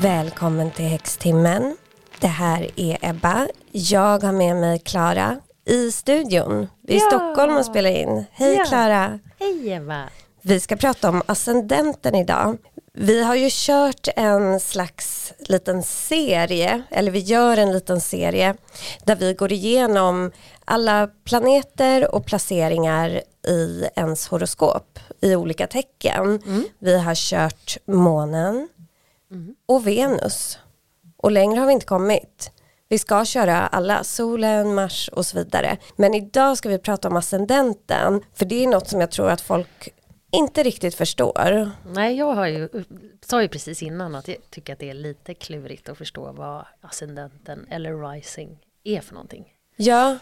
Välkommen till Häxtimmen. Det här är Ebba. Jag har med mig Klara i studion. Vi är i Ja. Stockholm och spelar in. Hej Ja. Klara. Hej Eva. Vi ska prata om ascendenten idag. Vi har ju kört en slags liten serie, eller vi gör en liten serie där vi går igenom alla planeter och placeringar i ens horoskop i olika tecken. Vi har kört månen och Venus och längre har vi inte kommit. Vi ska köra alla, solen, Mars och så vidare. Men idag ska vi prata om ascendenten, för det är något som jag tror att folk inte riktigt förstår. Nej, jag har ju, sa ju precis innan att jag tycker att det är lite klurigt att förstå vad ascendenten eller rising är för någonting. Ja,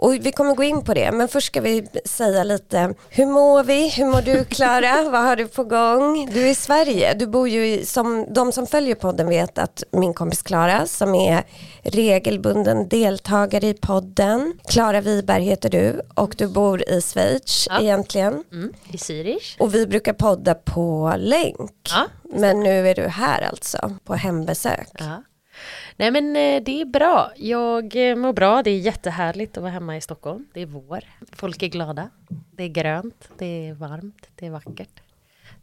och vi kommer gå in på det, men först ska vi säga lite, hur mår vi? Hur mår du Klara? Vad har du på gång? Du är i Sverige, du bor ju i, som de som följer podden vet att min kompis Klara som är regelbunden deltagare i podden, Klara Wiberg heter du och du bor i Schweiz Ja. egentligen. Mm. I Zürich. Och vi brukar podda på länk. Ja, Men nu är du här alltså, på hembesök. Ja. Nej men eh, det är bra. Jag eh, mår bra. Det är jättehärligt att vara hemma i Stockholm. Det är vår. Folk är glada. Det är grönt. Det är varmt. Det är vackert.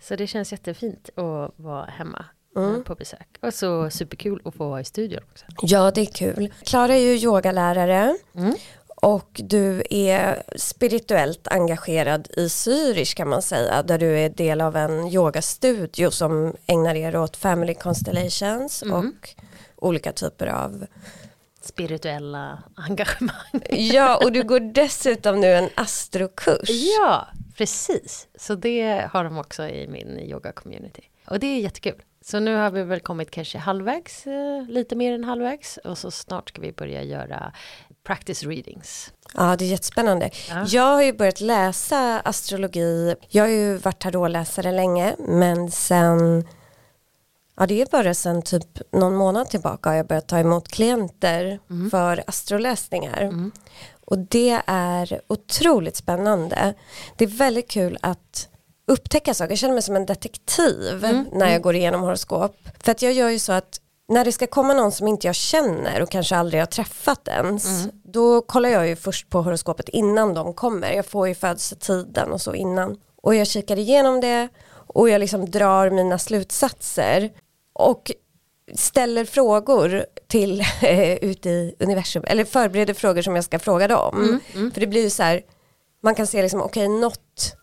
Så det känns jättefint att vara hemma eh, på besök. Och så superkul att få vara i studion också. Ja, det är kul. Klara är ju yogalärare. Mm. Och du är spirituellt engagerad i Zürich kan man säga, där du är del av en yogastudio som ägnar er åt family constellations Mm. och olika typer av Spirituella engagemang. Ja, och du går dessutom nu en astrokurs. Ja, precis. Så det har de också i min yoga-community. Och det är jättekul. Så nu har vi väl kommit kanske halvvägs, eh, lite mer än halvvägs. Och så snart ska vi börja göra practice readings. Ja, det är jättespännande. Ja. Jag har ju börjat läsa astrologi. Jag har ju varit tarotläsare länge, men sen Ja, det är bara sen typ någon månad tillbaka har jag börjat ta emot klienter för astroläsningar. Och det är otroligt spännande. Det är väldigt kul att upptäcka saker. Jag känner mig som en detektiv när jag går igenom horoskop. För att jag gör ju så att när det ska komma någon som inte jag känner och kanske aldrig har träffat ens, då kollar jag ju först på horoskopet innan de kommer. Jag får ju födelsetiden och så innan. Och jag kikar igenom det och jag liksom drar mina slutsatser och ställer frågor till eh, ute i universum, eller förbereder frågor som jag ska fråga dem. För det blir ju så här, man kan se liksom, okej något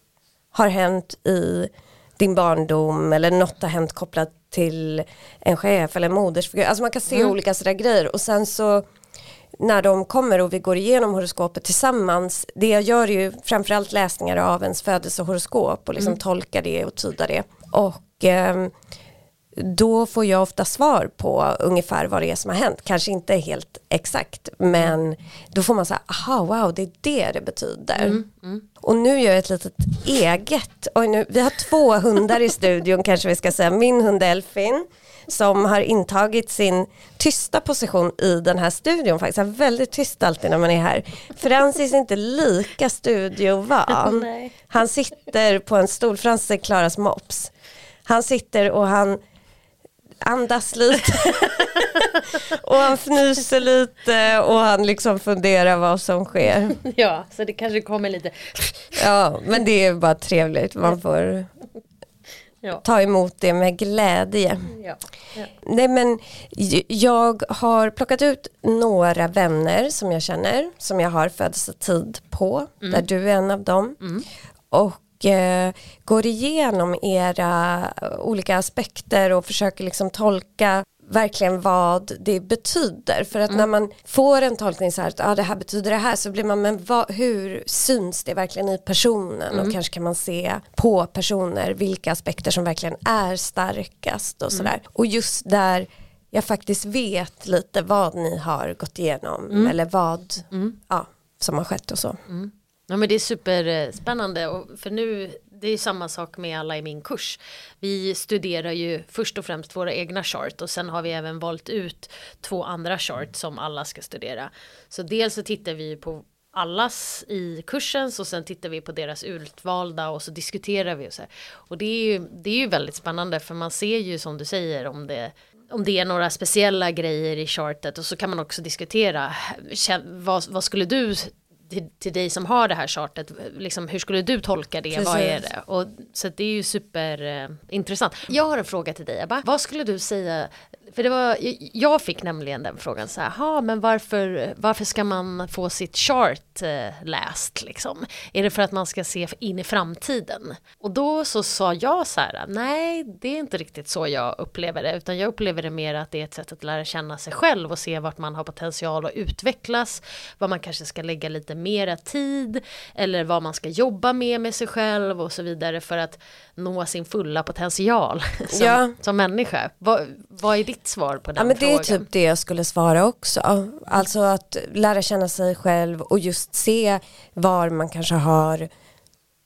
har hänt i din barndom eller något har hänt kopplat till en chef eller en modersfigur. Alltså man kan se olika sådär grejer och sen så när de kommer och vi går igenom horoskopet tillsammans, det jag gör är ju framförallt läsningar av ens födelsehoroskop och liksom tolka det och tyda det. Och ehm, då får jag ofta svar på ungefär vad det är som har hänt. Kanske inte helt exakt, men då får man säga, aha, wow, det är det det betyder. Och nu gör jag ett litet eget, oj nu, vi har två hundar i studion kanske vi ska säga, min hund Elfin som har intagit sin tysta position i den här studion faktiskt. Han är väldigt tyst alltid när man är här. Francis är inte lika studiovan. Han sitter på en stol, Francis är Klaras mops. Han sitter och han andas lite och han fnyser lite och han liksom funderar vad som sker. Ja, så det kanske kommer lite... Ja, men det är bara trevligt. Man får Ja. ta emot det med glädje. Ja. Ja. Nej men jag har plockat ut några vänner som jag känner, som jag har födelsetid på, där du är en av dem. Och eh, går igenom era olika aspekter och försöker liksom tolka verkligen vad det betyder. För att när man får en tolkning så här att ah, det här betyder det här så blir man, men vad, hur syns det verkligen i personen? Och kanske kan man se på personer vilka aspekter som verkligen är starkast och sådär. Och just där jag faktiskt vet lite vad ni har gått igenom eller vad ja, som har skett och så. Ja men det är superspännande och för nu det är ju samma sak med alla i min kurs. Vi studerar ju först och främst våra egna chart och sen har vi även valt ut två andra chart som alla ska studera. Så dels så tittar vi på allas i kursen och sen tittar vi på deras utvalda och så diskuterar vi och så här. Och det är ju, det är ju väldigt spännande för man ser ju som du säger om det om det är några speciella grejer i chartet och så kan man också diskutera vad, vad skulle du till, till dig som har det här chartet, liksom, hur skulle du tolka det, Precis. vad är det? Och, så det är ju superintressant. Eh, jag har en fråga till dig Ebba, vad skulle du säga för det var, jag fick nämligen den frågan så här, men varför, varför ska man få sitt chart eh, läst liksom? Är det för att man ska se in i framtiden? Och då så sa jag så här, nej det är inte riktigt så jag upplever det, utan jag upplever det mer att det är ett sätt att lära känna sig själv och se vart man har potential att utvecklas, vad man kanske ska lägga lite mera tid, eller vad man ska jobba med med sig själv och så vidare för att nå sin fulla potential som, ja. som människa. Vad, vad är ditt svar på den ja, men frågan? Det är typ det jag skulle svara också. Alltså att lära känna sig själv och just se var man kanske har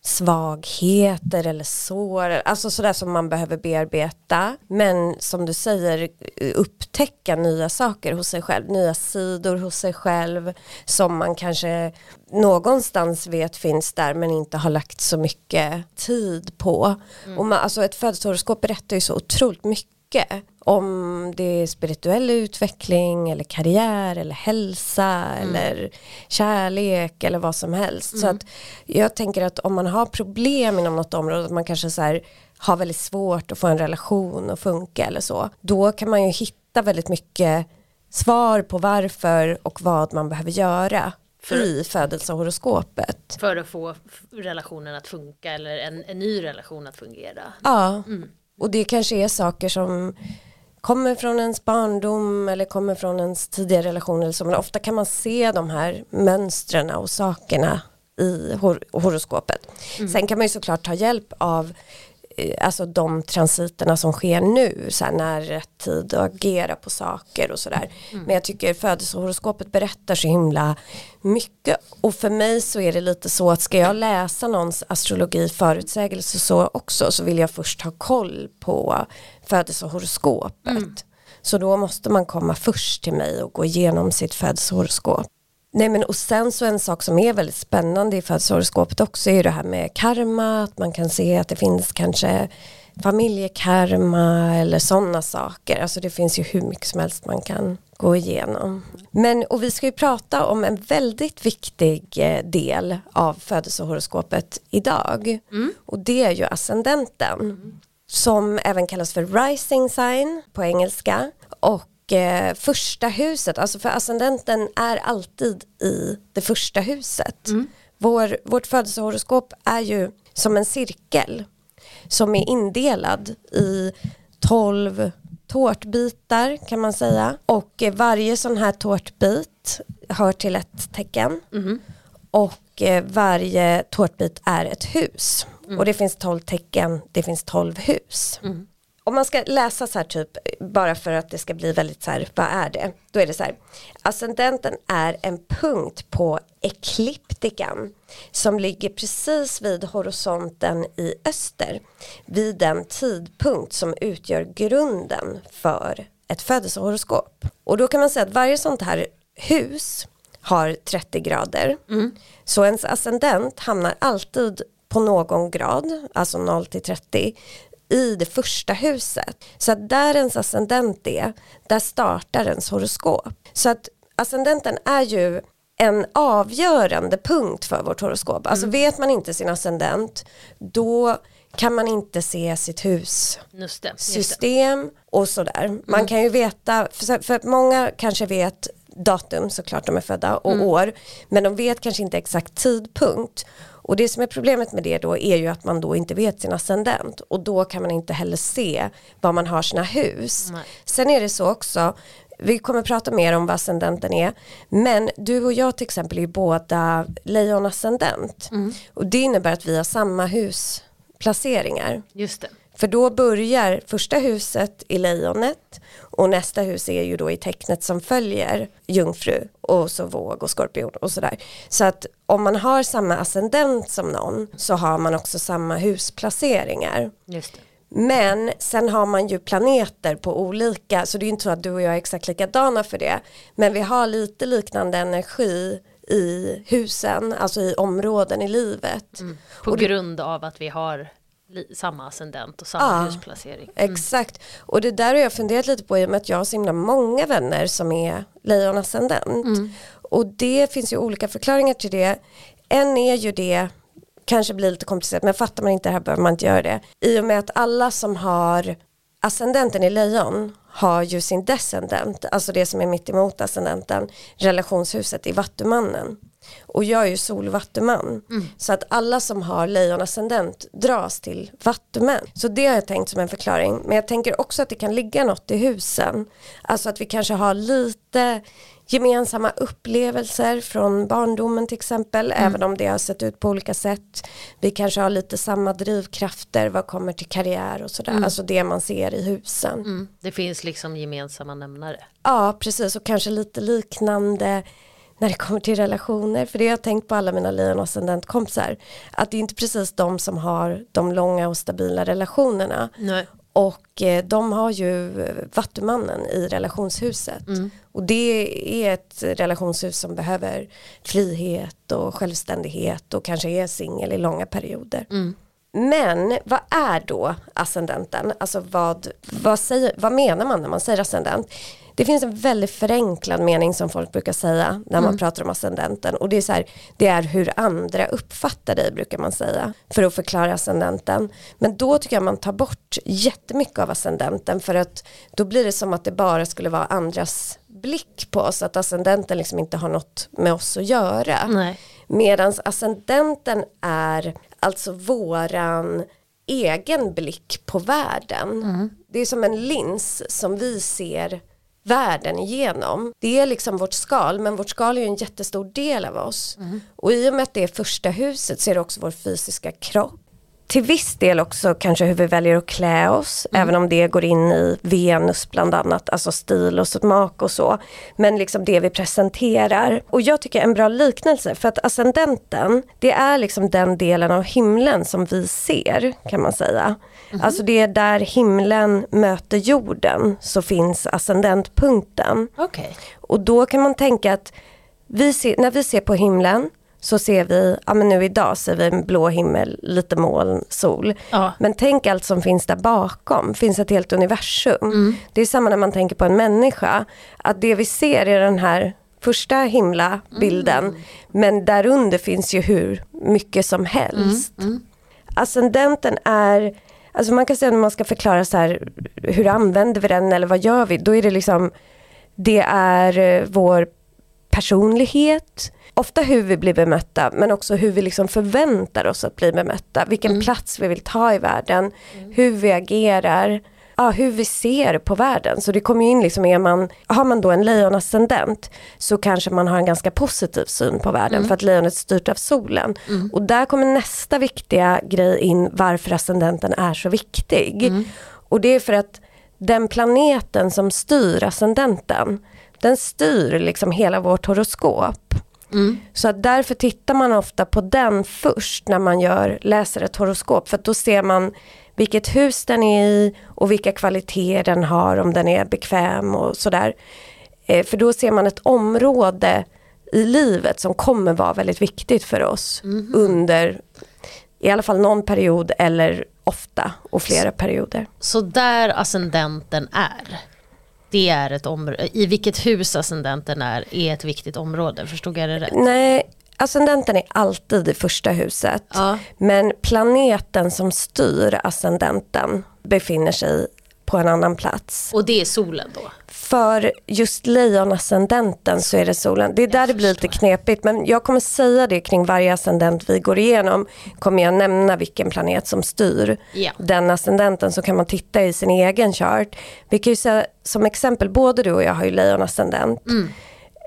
svagheter eller sår, alltså sådär som man behöver bearbeta. Men som du säger, upptäcka nya saker hos sig själv, nya sidor hos sig själv som man kanske någonstans vet finns där men inte har lagt så mycket tid på. Mm. Och man, alltså ett födelsehoroskop berättar ju så otroligt mycket mycket. Om det är spirituell utveckling eller karriär eller hälsa mm. eller kärlek eller vad som helst. Mm. Så att jag tänker att om man har problem inom något område, att man kanske så här, har väldigt svårt att få en relation att funka eller så. Då kan man ju hitta väldigt mycket svar på varför och vad man behöver göra för, i födelsehoroskopet. För att få relationen att funka eller en, en ny relation att fungera. Ja, mm. Och det kanske är saker som kommer från ens barndom eller kommer från ens tidigare relation eller så. Men ofta kan man se de här mönstren och sakerna i hor horoskopet. Mm. Sen kan man ju såklart ta hjälp av alltså de transiterna som sker nu, så här, när rätt tid att agera på saker och sådär. Mm. Men jag tycker födelsehoroskopet berättar så himla mycket och för mig så är det lite så att ska jag läsa någons astrologi förutsägelse så också så vill jag först ha koll på födelsehoroskopet. Mm. Så då måste man komma först till mig och gå igenom sitt födelsehoroskop. Nej men och sen så en sak som är väldigt spännande i födelsehoroskopet också är det här med karma, att man kan se att det finns kanske familjekarma eller sådana saker. Alltså det finns ju hur mycket som helst man kan gå igenom. Men och vi ska ju prata om en väldigt viktig eh, del av födelsehoroskopet idag. Mm. Och det är ju ascendenten. Mm. Som även kallas för rising sign på engelska. Och eh, första huset, alltså för ascendenten är alltid i det första huset. Mm. Vår, vårt födelsehoroskop är ju som en cirkel som är indelad i tolv tårtbitar kan man säga och eh, varje sån här tårtbit hör till ett tecken mm. och eh, varje tårtbit är ett hus mm. och det finns tolv tecken, det finns tolv hus. Mm om man ska läsa så här typ bara för att det ska bli väldigt så här vad är det? Då är det så här ascendenten är en punkt på ekliptikan som ligger precis vid horisonten i öster vid den tidpunkt som utgör grunden för ett födelsehoroskop. Och då kan man säga att varje sånt här hus har 30 grader. Mm. så ens ascendent hamnar alltid på någon grad, alltså 0 till 30 i det första huset. Så att där ens ascendent är, där startar ens horoskop. Så att ascendenten är ju en avgörande punkt för vårt horoskop. Alltså mm. vet man inte sin ascendent, då kan man inte se sitt hus just det, just system och sådär. Man mm. kan ju veta, för, för många kanske vet datum såklart de är födda och mm. år men de vet kanske inte exakt tidpunkt och det som är problemet med det då är ju att man då inte vet sin ascendent och då kan man inte heller se var man har sina hus. Nej. Sen är det så också, vi kommer prata mer om vad ascendenten är, men du och jag till exempel är båda lejonascendent mm. och det innebär att vi har samma husplaceringar. Just det. För då börjar första huset i lejonet och nästa hus är ju då i tecknet som följer jungfru och så våg och skorpion och sådär. Så att om man har samma ascendent som någon så har man också samma husplaceringar. Just det. Men sen har man ju planeter på olika, så det är ju inte så att du och jag är exakt likadana för det. Men vi har lite liknande energi i husen, alltså i områden i livet. Mm. På grund av att vi har samma ascendent och samma Ja. husplacering. Mm. Exakt. Och det där har jag funderat lite på i och med att jag har så himla många vänner som är lejonascendent. Mm. Och det finns ju olika förklaringar till det. En är ju det, kanske blir lite komplicerat, men fattar man inte det här behöver man inte göra det. I och med att alla som har ascendenten i lejon har ju sin descendent, alltså det som är mitt emot ascendenten, relationshuset i vattumannen. Och jag är ju solvattuman. Så att alla som har lejonascendent dras till vattumän. Så det har jag tänkt som en förklaring. Men jag tänker också att det kan ligga något i husen. Alltså att vi kanske har lite gemensamma upplevelser från barndomen till exempel. Även om det har sett ut på olika sätt. Vi kanske har lite samma drivkrafter vad kommer till karriär och sådär. Alltså det man ser i husen. Mm. Det finns liksom gemensamma nämnare. Ja, precis. Och kanske lite liknande när det kommer till relationer. För det har jag tänkt på alla mina lejon och ascendentkompisar. Att det är inte precis de som har de långa och stabila relationerna. Nej. Och eh, de har ju eh, vattumannen i relationshuset. Och det är ett relationshus som behöver frihet och självständighet och kanske är singel i långa perioder. Men vad är då ascendenten? Alltså vad, vad, säger, vad menar man när man säger ascendent? Det finns en väldigt förenklad mening som folk brukar säga när man pratar om ascendenten och det är så här, det är hur andra uppfattar dig brukar man säga för att förklara ascendenten. Men då tycker jag man tar bort jättemycket av ascendenten för att då blir det som att det bara skulle vara andras blick på oss, att ascendenten liksom inte har något med oss att göra. Nej. Medan ascendenten är alltså våran egen blick på världen. Det är som en lins som vi ser världen igenom. Det är liksom vårt skal, men vårt skal är ju en jättestor del av oss. Och i och med att det är första huset så är det också vår fysiska kropp. Till viss del också kanske hur vi väljer att klä oss, även om det går in i Venus bland annat, alltså stil och smak och så. Men liksom det vi presenterar. Och jag tycker en bra liknelse, för att ascendenten, det är liksom den delen av himlen som vi ser, kan man säga. Alltså det är där himlen möter jorden, så finns ascendentpunkten. Okej. Och då kan man tänka att vi ser, när vi ser på himlen så ser vi, ja men nu idag ser vi en blå himmel, lite moln, sol. Ja. Men tänk allt som finns där bakom, finns ett helt universum. Det är samma när man tänker på en människa, att det vi ser är den här första himlabilden, men därunder finns ju hur mycket som helst. Ascendenten är, alltså man kan säga när man ska förklara så här, hur använder vi den eller vad gör vi, då är det liksom, det är eh, vår personlighet, ofta hur vi blir bemötta men också hur vi liksom förväntar oss att bli bemötta, vilken plats vi vill ta i världen, hur vi agerar, ja, hur vi ser på världen. Så det kommer ju in liksom, är man, har man då en lejonascendent så kanske man har en ganska positiv syn på världen för att lejonet är styrt av solen. Och där kommer nästa viktiga grej in varför ascendenten är så viktig. Och det är för att den planeten som styr ascendenten, den styr liksom hela vårt horoskop. Så att därför tittar man ofta på den först när man gör, läser ett horoskop. För då ser man vilket hus den är i och vilka kvaliteter den har, om den är bekväm och sådär. Eh, för då ser man ett område i livet som kommer vara väldigt viktigt för oss under i alla fall någon period eller ofta och flera perioder. Så där ascendenten är, det är ett område, i vilket hus ascendenten är, är ett viktigt område, förstod jag det rätt? Nej, ascendenten är alltid i första huset. Ja. Men planeten som styr ascendenten befinner sig på en annan plats. Och det är solen då? För just lejonascendenten så är det solen. Det är där det blir lite knepigt men jag kommer säga det kring varje ascendent vi går igenom. Kommer jag nämna vilken planet som styr Ja. den ascendenten så kan man titta i sin egen chart. Vi kan ju säga som exempel, både du och jag har ju lejonascendent.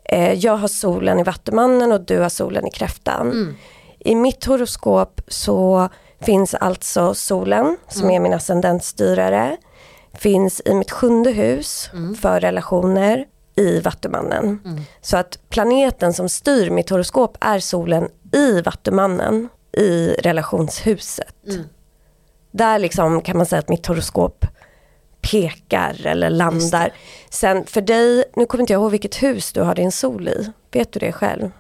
Eh, Jag har solen i vattumannen och du har solen i kräftan. I mitt horoskop så finns alltså solen som är min ascendentstyrare. Finns i mitt sjunde hus för relationer i vattumannen. Så att planeten som styr mitt horoskop är solen i vattumannen i relationshuset. Där liksom kan man säga att mitt horoskop pekar eller landar. Sen för dig, nu kommer inte jag ihåg vilket hus du har din sol i. Vet du det själv?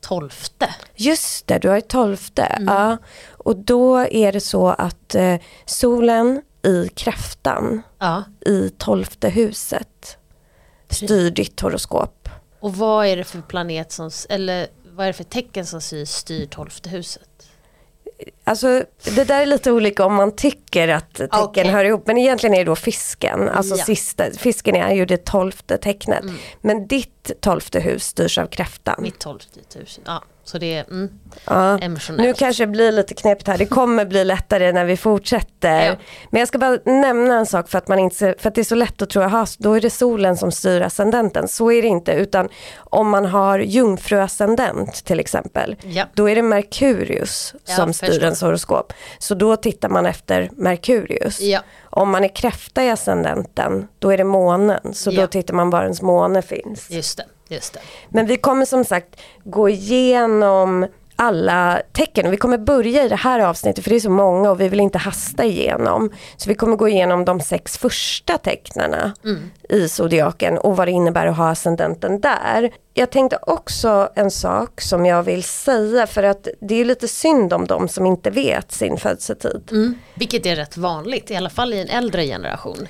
Tolfte? Just det, du har ju tolfte. Ja. Och då är det så att eh, solen i kräftan Ja. i tolfte huset styr ditt horoskop. Och vad är det för planet som, eller vad är det för tecken som styr, styr tolfte huset? Alltså det där är lite olika om man tycker att tecken Okej. hör ihop. Men egentligen är det då fisken. Alltså Ja. sista, fisken är ju det tolfte tecknet. Mm. Men ditt tolfte hus styrs av kräftan. Mitt tolfte hus. Ja, så det är mm, Ja. emotionellt. Nu kanske det blir lite knepigt här, det kommer bli lättare när vi fortsätter. Ja. Men jag ska bara nämna en sak för att, man inte, för att det är så lätt att tro att då är det solen som styr ascendenten. Så är det inte, utan om man har jungfruascendent till exempel, Ja. då är det Merkurius som styr ens horoskop. Så då tittar man efter Merkurius. Om man är kräfta i ascendenten, då är det månen. Så då tittar man var ens måne finns. Just det, just det. Men vi kommer som sagt gå igenom alla tecken och vi kommer börja i det här avsnittet för det är så många och vi vill inte hasta igenom. Så vi kommer gå igenom de sex första tecknarna i zodiaken och vad det innebär att ha ascendenten där. Jag tänkte också en sak som jag vill säga för att det är lite synd om de som inte vet sin födelsetid. Mm. Vilket är rätt vanligt, i alla fall i en äldre generation.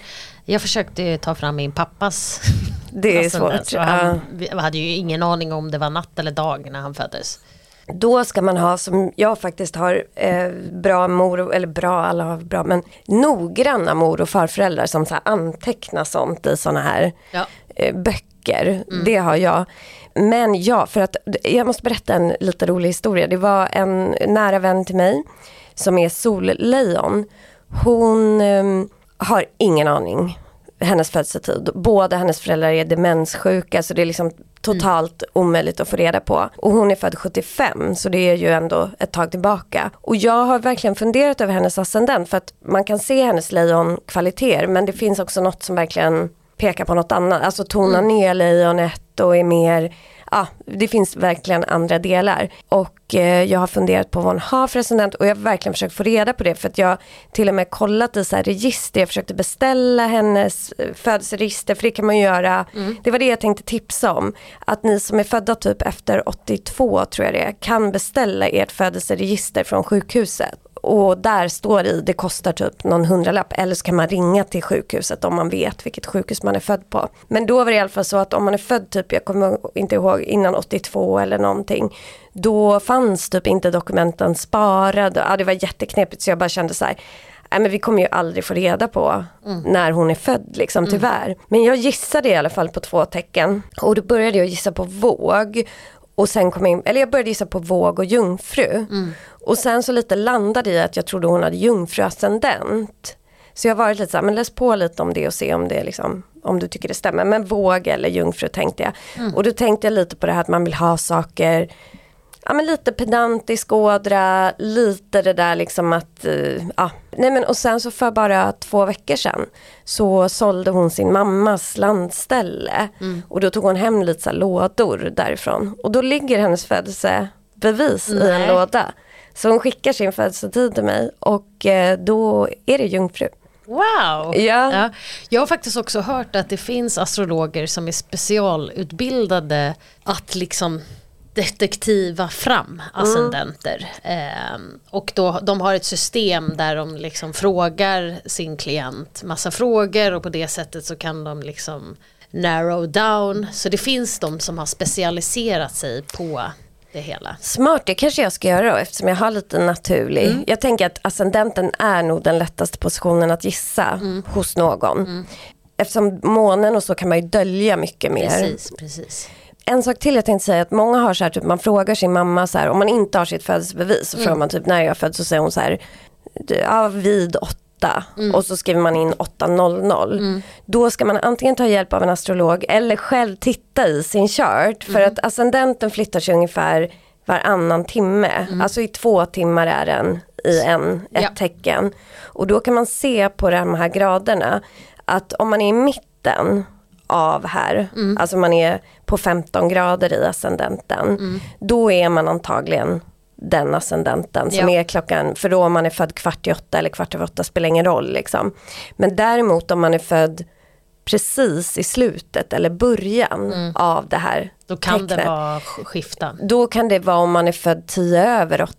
Jag försökte ta fram min pappas Det är ascendens, svårt. och Ja. Han vi hade ju ingen aning om det var natt eller dag när han föddes. Då ska man ha, som jag faktiskt har, eh, bra mor, eller bra, alla har bra, men noggranna mor och farföräldrar som så här antecknar sånt i sådana här Ja. eh, böcker. Det har jag. Men ja, för att jag måste berätta en lite rolig historia. Det var en nära vän till mig som är sollejon. Hon ehm, har ingen aning hennes födelsetid. Båda hennes föräldrar är demenssjuka så det är liksom totalt omöjligt att få reda på. Och hon är född 75 så det är ju ändå ett tag tillbaka. Och jag har verkligen funderat över hennes ascendent för att man kan se hennes lejonkvaliteter men det finns också något som verkligen pekar på något annat. Alltså tonar ner lejonet och är mer Ja, det finns verkligen andra delar. Och eh, jag har funderat på vad hon har för ascendent och jag har verkligen försökt få reda på det för att jag till och med kollat i så här register, jag försökte beställa hennes eh, födelseregister för det kan man ju göra. Det var det jag tänkte tipsa om. Att ni som är födda typ efter 82 tror jag det är, kan beställa ert födelseregister från sjukhuset. Och där står i, det kostar typ någon hundralapp eller så kan man ringa till sjukhuset om man vet vilket sjukhus man är född på. Men då var det i alla fall så att om man är född typ, jag kommer inte ihåg, innan 82 eller någonting. Då fanns typ inte dokumenten sparade, ja det var jätteknepigt så jag bara kände så här, Nej men vi kommer ju aldrig få reda på när hon är född liksom tyvärr. Men jag gissade i alla fall på två tecken och då började jag gissa på våg. Och sen kom jag in, eller jag började gissa på våg och jungfru. Och sen så lite landade i att jag trodde hon hade jungfruascendent. Så jag har varit lite så här, men läs på lite om det och se om det liksom, om du tycker det stämmer. Men våg eller jungfru tänkte jag. Och då tänkte jag lite på det här att man vill ha saker Ja men lite pedantisk ådra, lite det där liksom att, eh, ja. Nej men och sen så för bara två veckor sedan så sålde hon sin mammas landställe. Och då tog hon hem lite så lådor därifrån. Och då ligger hennes födelsebevis i en Nej. låda. Så hon skickar sin födelsetid till mig och eh, då är det jungfru. Wow! Ja. Jag har faktiskt också hört att det finns astrologer som är specialutbildade att liksom detektiva fram ascendenter. Ehm, och då, de har ett system där de liksom frågar sin klient massa frågor och på det sättet så kan de liksom narrow down. Så det finns de som har specialiserat sig på det hela. Smart, det kanske jag ska göra då eftersom jag har lite naturlig. Mm. Jag tänker att ascendenten är nog den lättaste positionen att gissa Mm. hos någon. Eftersom månen och så kan man ju dölja mycket mer. Precis, precis. En sak till jag tänkte säga att många har så här, typ, man frågar sin mamma så här, om man inte har sitt födelsebevis så Mm. frågar man typ när jag är född så säger hon så här, ja vid åtta Mm. och så skriver man in 800. Då ska man antingen ta hjälp av en astrolog eller själv titta i sin chart för Mm. att ascendenten flyttar sig ungefär varannan timme. Alltså i två timmar är den i en, ett Ja. tecken. Och då kan man se på de här graderna att om man är i mitten av här, alltså man är på 15 grader i ascendenten, då är man antagligen den ascendenten som Ja. är klockan, för då om man är född kvart i åtta eller kvart över åtta spelar ingen roll liksom. Men däremot om man är född precis i slutet eller början av det här Då kan tecknet. det vara sk- skifta. Då kan det vara om man är född 10 över 8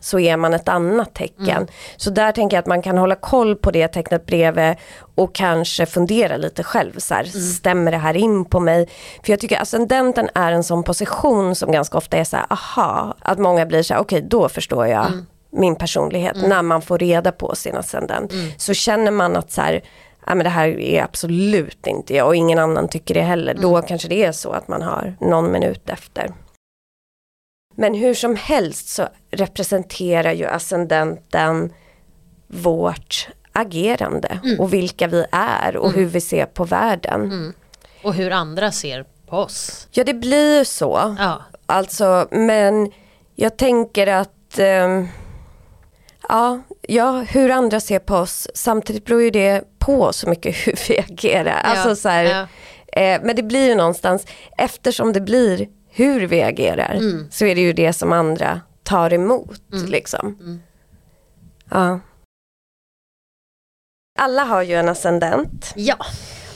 så är man ett annat tecken. Så där tänker jag att man kan hålla koll på det tecknet bredvid och kanske fundera lite själv. Så här, Stämmer det här in på mig? För jag tycker ascendenten är en sån position som ganska ofta är så här, aha, att många blir så här, okej då förstår jag min personlighet. När man får reda på sin ascendent. Så känner man att så här, men det här är absolut inte jag och ingen annan tycker det heller. Då kanske det är så att man har någon minut efter. Men hur som helst så representerar ju ascendenten vårt agerande och vilka vi är och hur vi ser på världen. Och hur andra ser på oss. Ja det blir ju så. Ja, Alltså men jag tänker att ehm, ja, ja, hur andra ser på oss samtidigt beror ju det på så mycket hur vi agerar. Alltså så här, ja. eh, men det blir ju någonstans eftersom det blir hur vi agerar Mm. så är det ju det som andra tar emot liksom. Mm. Ja. Alla har ju en ascendent ja.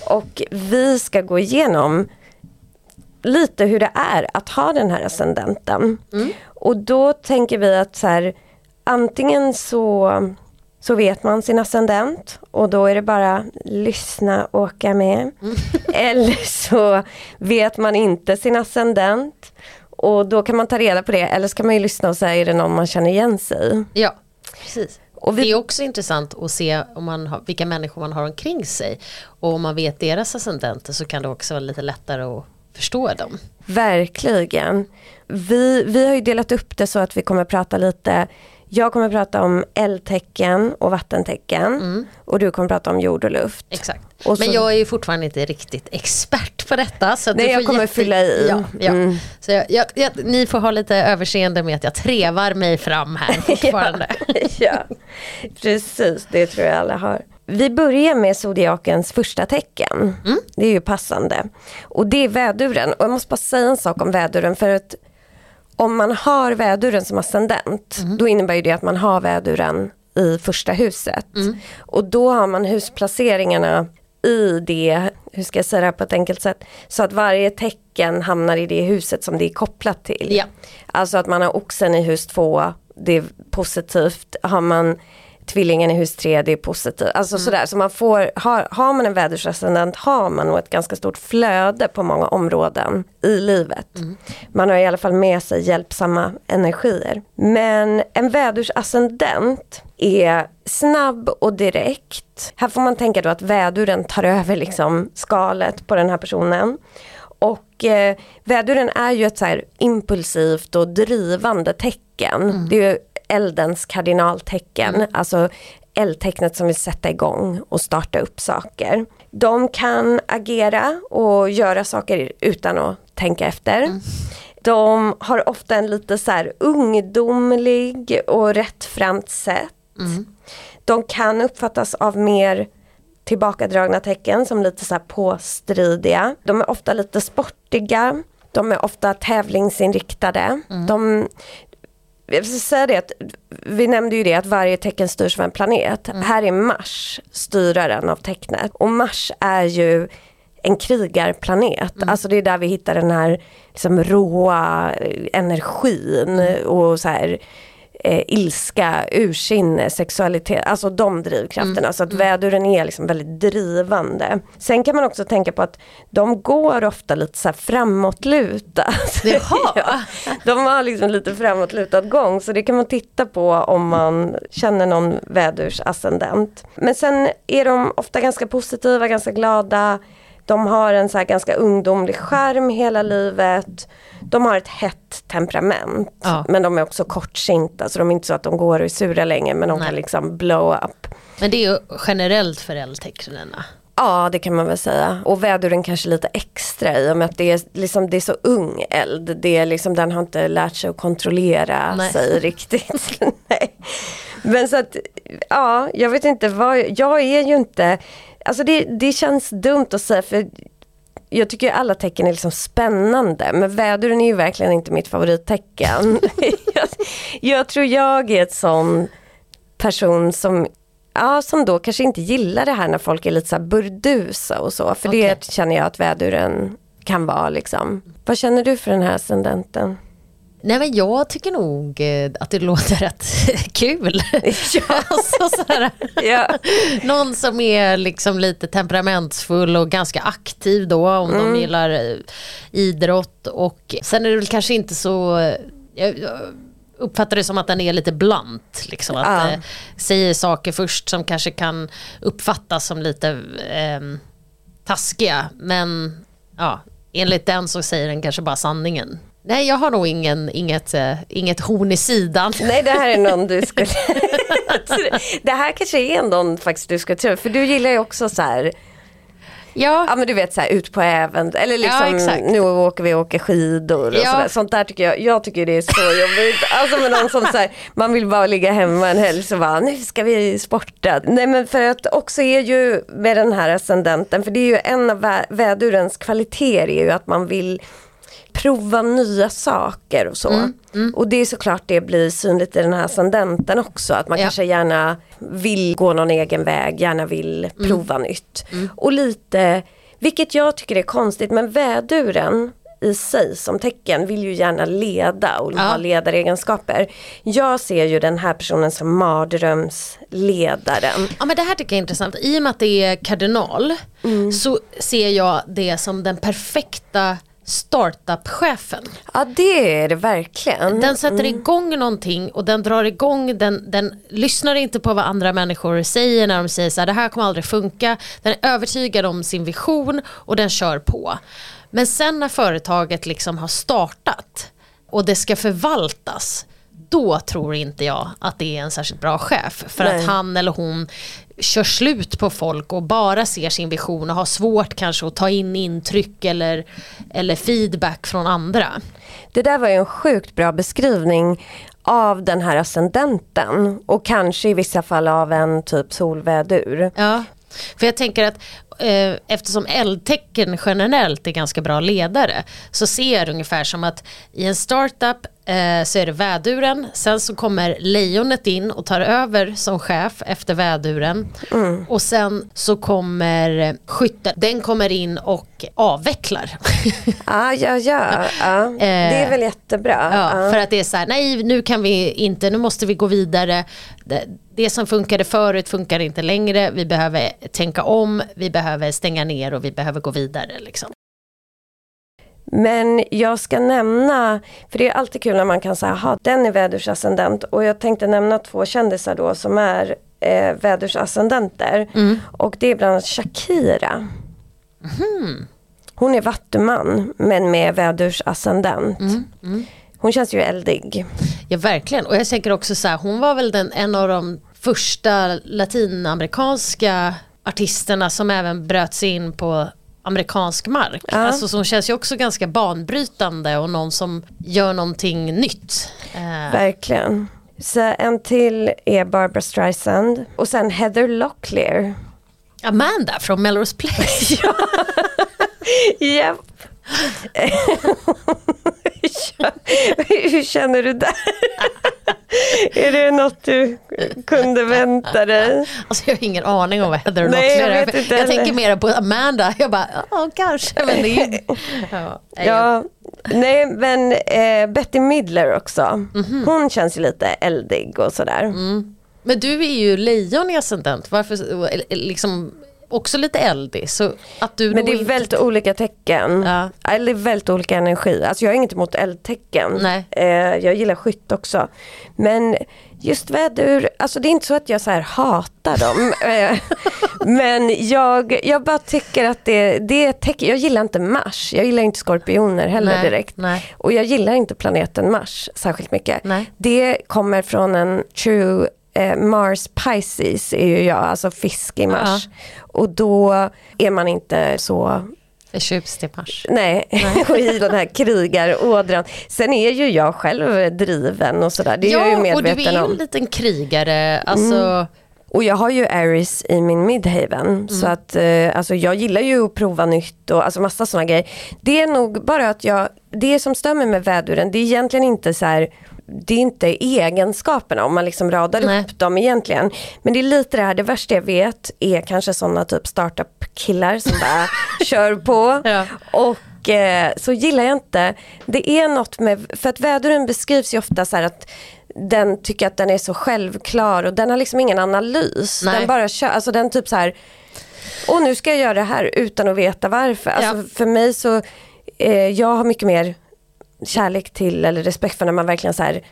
och vi ska gå igenom lite hur det är att ha den här ascendenten. Mm. Och då tänker vi att så här, antingen så, så vet man sin ascendent och då är det bara lyssna, åka med. Mm. Eller så vet man inte sin ascendent och då kan man ta reda på det eller så kan man ju lyssna och säga är det någon man känner igen sig i. ja, precis. Och vi- Det är också intressant att se om man har, vilka människor man har omkring sig. Och om man vet deras ascendenter så kan det också vara lite lättare att förstå dem. Verkligen. Vi, vi har ju delat upp det så att vi kommer prata lite jag kommer prata om eldtecken och vattentecken och du kommer prata om jord och luft. Exakt. Och så- Men jag är ju fortfarande inte riktigt expert på detta. Så Nej, jag kommer jätte- fylla i. Ja, ja. Mm. Så jag, jag, jag, ni får ha lite överseende med att jag trevar mig fram här fortfarande. ja, precis. Det tror jag alla har. Vi börjar med zodiakens första tecken. Det är ju passande. Och det är väduren. Och jag måste bara säga en sak om väduren. För att om man har väduren som ascendent, då innebär det att man har väduren i första huset. Och då har man husplaceringarna i det, hur ska jag säga det här på ett enkelt sätt, så att varje tecken hamnar i det huset som det är kopplat till. Ja. Alltså att man har oxen i hus två, det är positivt. Har man tvillingen i hus tre, det är positivt. Alltså sådär, så man får, har, har man en vädersascendent har man nog ett ganska stort flöde på många områden i livet. Man har i alla fall med sig hjälpsamma energier. Men en vädursascendent är snabb och direkt. Här får man tänka då att väduren tar över liksom skalet på den här personen. Och eh, väduren är ju ett så här impulsivt och drivande tecken. Det är ju eldens kardinaltecken, alltså eldtecknet som vill sätta igång och starta upp saker. De kan agera och göra saker utan att tänka efter. De har ofta en lite så här ungdomlig och rättframt sätt. De kan uppfattas av mer tillbakadragna tecken som lite så här påstridiga. De är ofta lite sportiga. De är ofta tävlingsinriktade. De, jag vill säga det att vi nämnde ju det att varje tecken styrs av en planet. Här är Mars styraren av tecknet. Och Mars är ju en krigarplanet. Alltså det är där vi hittar den här liksom råa energin och så här eh, ilska, ursinne, sexualitet, alltså de drivkrafterna. Så att väduren är liksom väldigt drivande. Sen kan man också tänka på att de går ofta lite så här framåtlutat. Ja, de har liksom lite framåtlutad gång så det kan man titta på om man känner någon vädursascendent. Men sen är de ofta ganska positiva, ganska glada. De har en så ganska ungdomlig skärm hela livet. De har ett hett temperament. Ja. Men de är också kortsinta så de är inte så att de går och är sura länge men de Nej. kan liksom blow up. Men det är ju generellt för eldtecknena. Ja det kan man väl säga. Och väduren kanske lite extra i och med att det är, liksom, det är så ung eld. Det är liksom, den har inte lärt sig att kontrollera Nej. sig riktigt. Nej. Men så att, ja jag vet inte vad, jag är ju inte, alltså det, det känns dumt att säga för jag tycker alla tecken är liksom spännande men väduren är ju verkligen inte mitt favorittecken. jag, jag tror jag är ett sån person som ja, som då kanske inte gillar det här när folk är lite så burdusa och så. För Okej. det känner jag att väduren kan vara liksom. Vad känner du för den här ascendenten? Nej men jag tycker nog eh, att det låter rätt kul. alltså, så här, Ja. någon som är liksom lite temperamentsfull och ganska aktiv då om de gillar eh, idrott och sen är det väl kanske inte så eh, jag jag uppfattar det som att den är lite blunt. Liksom, att Ja. eh, säger saker först som kanske kan uppfattas som lite eh, taskiga men ja, enligt den så säger den kanske bara sanningen. Nej jag har nog ingen, inget, eh, inget horn i sidan. Nej det här är någon du skulle... det här kanske är någon faktiskt du skulle tro. För du gillar ju också så här, Ja, ja men du vet så här ut på äventyr. Eller liksom exakt. nu åker vi och åker skidor och Ja. sådär. Sånt där tycker jag, jag tycker det är så jobbigt. Alltså med någon som så här, man vill bara ligga hemma en helg så bara, nu ska vi sporta. Nej men för att också är ju med den här ascendenten, för det är ju en av vä- vädurens kvaliteter är ju att man vill prova nya saker och så. Mm, Och det är såklart det blir synligt i den här ascendenten också. Att man Ja. kanske gärna vill gå någon egen väg, gärna vill Mm. prova nytt. Och lite, vilket jag tycker är konstigt, men väduren i sig som tecken vill ju gärna leda och Ja. ha ledaregenskaper. Jag ser ju den här personen som mardrömsledaren. Ja men det här tycker jag är intressant. I och med att det är kardinal så ser jag det som den perfekta startup-chefen. Ja det är det verkligen. Den sätter igång någonting och den drar igång, den, den lyssnar inte på vad andra människor säger när de säger så här, det här kommer aldrig funka. Den är övertygad om sin vision och den kör på. Men sen när företaget liksom har startat och det ska förvaltas, då tror inte jag att det är en särskilt bra chef. För Nej. att han eller hon kör slut på folk och bara ser sin vision och har svårt kanske att ta in intryck eller, eller feedback från andra. Det där var ju en sjukt bra beskrivning av den här ascendenten och kanske i vissa fall av en typ solvädur. Ja, för jag tänker att eh, eftersom eldtecken generellt är ganska bra ledare så ser jag det ungefär som att i en startup eh, så är det väduren, sen så kommer lejonet in och tar över som chef efter väduren och sen så kommer skytten, den kommer in och avvecklar. Ja, ja, ja. ja. Det är väl jättebra. Eh, Ja, Ja. För att det är så här, nej nu kan vi inte, nu måste vi gå vidare. Det, det som funkade förut funkar inte längre, vi behöver tänka om, vi behöver stänga ner och vi behöver gå vidare. Liksom. Men jag ska nämna, för det är alltid kul när man kan säga, aha, den är vädursascendent och jag tänkte nämna två kändisar då som är eh, vädursascendenter. Och det är bland annat Shakira. Hon är vattuman men med vädursascendent. Hon känns ju eldig. Ja verkligen, och jag tänker också så här, hon var väl den, en av de första latinamerikanska artisterna som även bröt sig in på amerikansk mark. Ja. Alltså, så hon känns ju också ganska banbrytande och någon som gör någonting nytt. Eh, Verkligen. Så en till är Barbara Streisand och sen Heather Locklear. Amanda från Melrose Place. Japp. Hur känner du där? är det något du kunde vänta dig? Alltså jag har ingen aning om vad Heather Nej, jag vet inte Jag heller. tänker mer på Amanda. Jag bara, ja kanske men det är. Ja, Ja, nej men eh, Betty Midler också. Mhm. Hon känns ju lite eldig och sådär. Mm. Men du är ju lejon i ascendent, varför, liksom också lite eldig. Så att du Men det är inte- väldigt olika tecken. Ja. Eller väldigt olika energi. Alltså jag har inget emot eldtecken. Nej. Eh, jag gillar skytt också. Men just vädur, alltså det är inte så att jag så här hatar dem. Eh, Men jag, jag bara tycker att det, det är tecken. Jag gillar inte Mars. Jag gillar inte skorpioner heller Nej, direkt. nej. Och jag gillar inte planeten Mars särskilt mycket. Nej. Det kommer från en true eh, Mars Pisces är ju jag, alltså fisk i Mars. Och då är man inte så Förtjust i Mars. Nej, och i den här krigarådran. Sen är ju jag själv driven och sådär, det är jag ju Ja, och du medveten är ju om. en liten krigare. Alltså, Och jag har ju Aries i min midhaven. Så att eh, alltså jag gillar ju att prova nytt och alltså massa sådana grejer. Det är nog bara att jag, det som mig med väduren, det är egentligen inte så här det är inte egenskaperna om man liksom radar Nej. upp dem egentligen. Men det är lite det här, det värsta jag vet är kanske sådana typ startup-killar som bara kör på. Ja. Och eh, så gillar jag inte, det är något med, för att väduren beskrivs ju ofta så här att den tycker att den är så självklar och den har liksom ingen analys. Nej. Den bara kör, alltså den typ så här, och nu ska jag göra det här utan att veta varför. Alltså Ja. för mig så, eh, jag har mycket mer kärlek till eller respekt för när man verkligen så här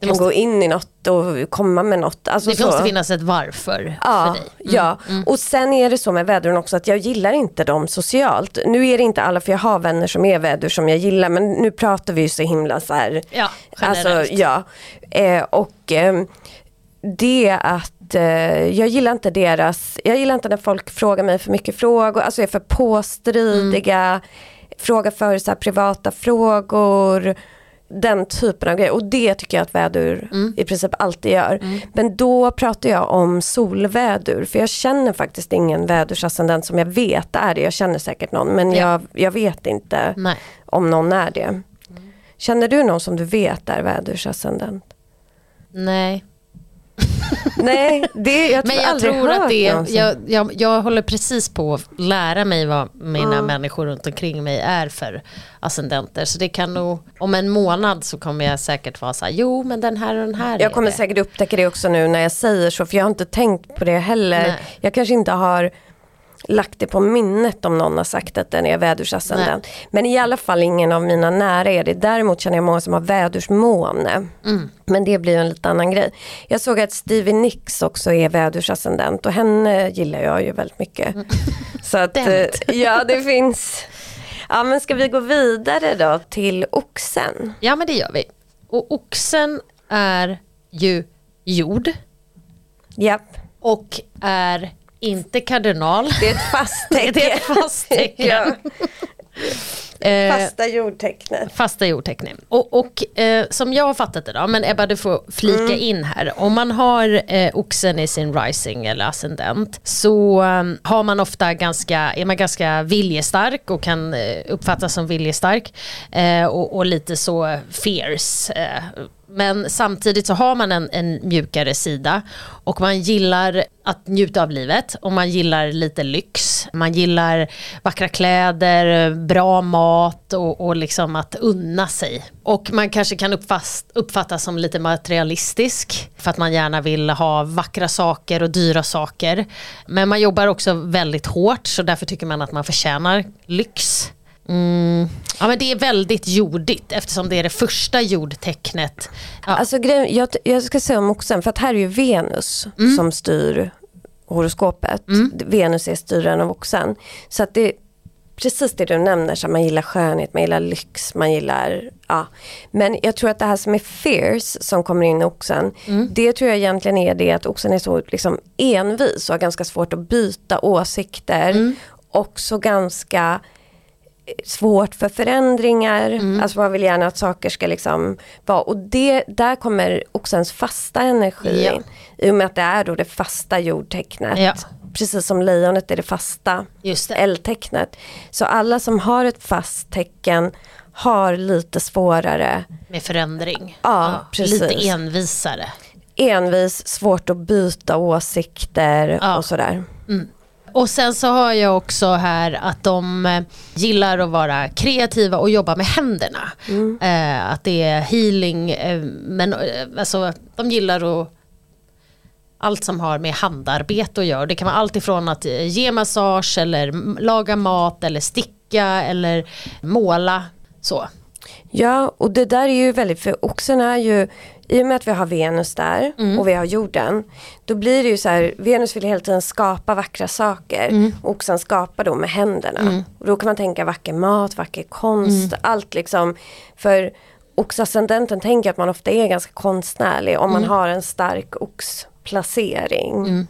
kan måste- gå in i något och komma med något. Alltså Det så. måste finnas ett varför Ja, för dig. Mm. ja. och sen är det så med väduren också att jag gillar inte dem socialt. Nu är det inte alla för jag har vänner som är vädur som jag gillar men nu pratar vi ju så himla så här. Ja, generellt. Alltså ja. Eh, och eh, det att eh, jag gillar inte deras, jag gillar inte när folk frågar mig för mycket frågor, alltså är för påstridiga, Mm. Frågar för så privata frågor den typen av grejer och det tycker jag att vädur Mm. i princip alltid gör. Men då pratar jag om solvädur för jag känner faktiskt ingen vädursascendent som jag vet är det. Jag känner säkert någon men Ja. jag, jag vet inte Nej. om någon är det. Känner du någon som du vet är vädursascendent? Nej. Nej, det, jag Men tror jag aldrig tror att det, jag, jag, jag håller precis på att lära mig vad mina Mm. människor runt omkring mig är för ascendenter. Så det kan nog, om en månad så kommer jag säkert vara så här, jo men den här och den här är Jag kommer det. säkert upptäcka det också nu när jag säger så för jag har inte tänkt på det heller. Nej. Jag kanske inte har lagt det på minnet om någon har sagt att den är vädursascendent. Men i alla fall ingen av mina nära är det. Däremot känner jag många som har vädursmåne. Mm. Men det blir en lite annan grej. Jag såg att Stevie Nicks också är vädursascendent och henne gillar jag ju väldigt mycket. Så att Mm. Eh, ja det finns. Ja men ska vi gå vidare då till oxen? Ja men det gör vi. Och oxen är ju jord Japp, och är inte kardinal. det är ett fast tecken. Det är ett fast tecken. ja, Eh, fasta jordtecknet. Fasta jordteckning. Och, och eh, som jag har fattat det då, men Ebba du får flika Mm. in här. Om man har eh, oxen i sin rising eller ascendent så eh, har man ofta ganska, är man ganska viljestark och kan eh, uppfattas som viljestark. Eh, och, och lite så fierce. Men samtidigt så har man en, en mjukare sida och man gillar att njuta av livet och man gillar lite lyx. Man gillar vackra kläder, bra mat och, och liksom att unna sig. Och man kanske kan uppfast, uppfattas som lite materialistisk för att man gärna vill ha vackra saker och dyra saker. Men man jobbar också väldigt hårt så därför tycker man att man förtjänar lyx. Mm. Ja men det är väldigt jordigt eftersom det är det första jordtecknet. Ja. Alltså grejen, jag, jag ska säga om oxen, för att här är ju Venus Mm. som styr horoskopet. Venus är styraren av oxen. Så att det är precis det du nämner, så man gillar skönhet, man gillar lyx, man gillar, ja. Men jag tror att det här som är fierce som kommer in i oxen, Mm. det tror jag egentligen är det att oxen är så liksom envis och har ganska svårt att byta åsikter. Mm. Och så ganska svårt för förändringar. Mm. Alltså man vill gärna att saker ska liksom vara. Och det, där kommer oxens fasta energi Ja. in. I och med att det är då det fasta jordtecknet. Ja. Precis som lejonet är det fasta Just det. eldtecknet. Så alla som har ett fast tecken har lite svårare, Med förändring. Ja, precis. Lite envisare. envis, svårt att byta åsikter Ja. och sådär. Och sen så har jag också här att de eh, gillar att vara kreativa och jobba med händerna. Eh, att det är healing, eh, men eh, alltså de gillar att allt som har med handarbete att göra. Det kan vara allt ifrån att eh, ge massage eller laga mat eller sticka eller måla. Så. Ja, och det där är ju väldigt, för oxen är ju, i och med att vi har Venus där och vi har jorden, då blir det ju så här, Venus vill hela tiden skapa vackra saker, oxen skapar då med händerna. Och då kan man tänka vacker mat, vacker konst, allt liksom. För oxascendenten tänker att man ofta är ganska konstnärlig om man har en stark oxplacering.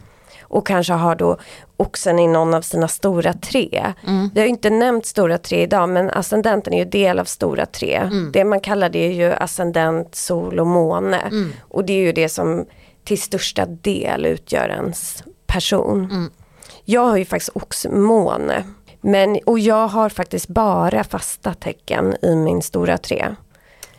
Och kanske har då oxen i någon av sina stora tre. Vi har ju inte nämnt stora tre idag men ascendenten är ju del av stora tre. Det man kallar det är ju ascendent, sol och måne. Och det är ju det som till största del utgör ens person. Jag har ju faktiskt oxmåne. Men, och jag har faktiskt bara fasta tecken i min stora tre.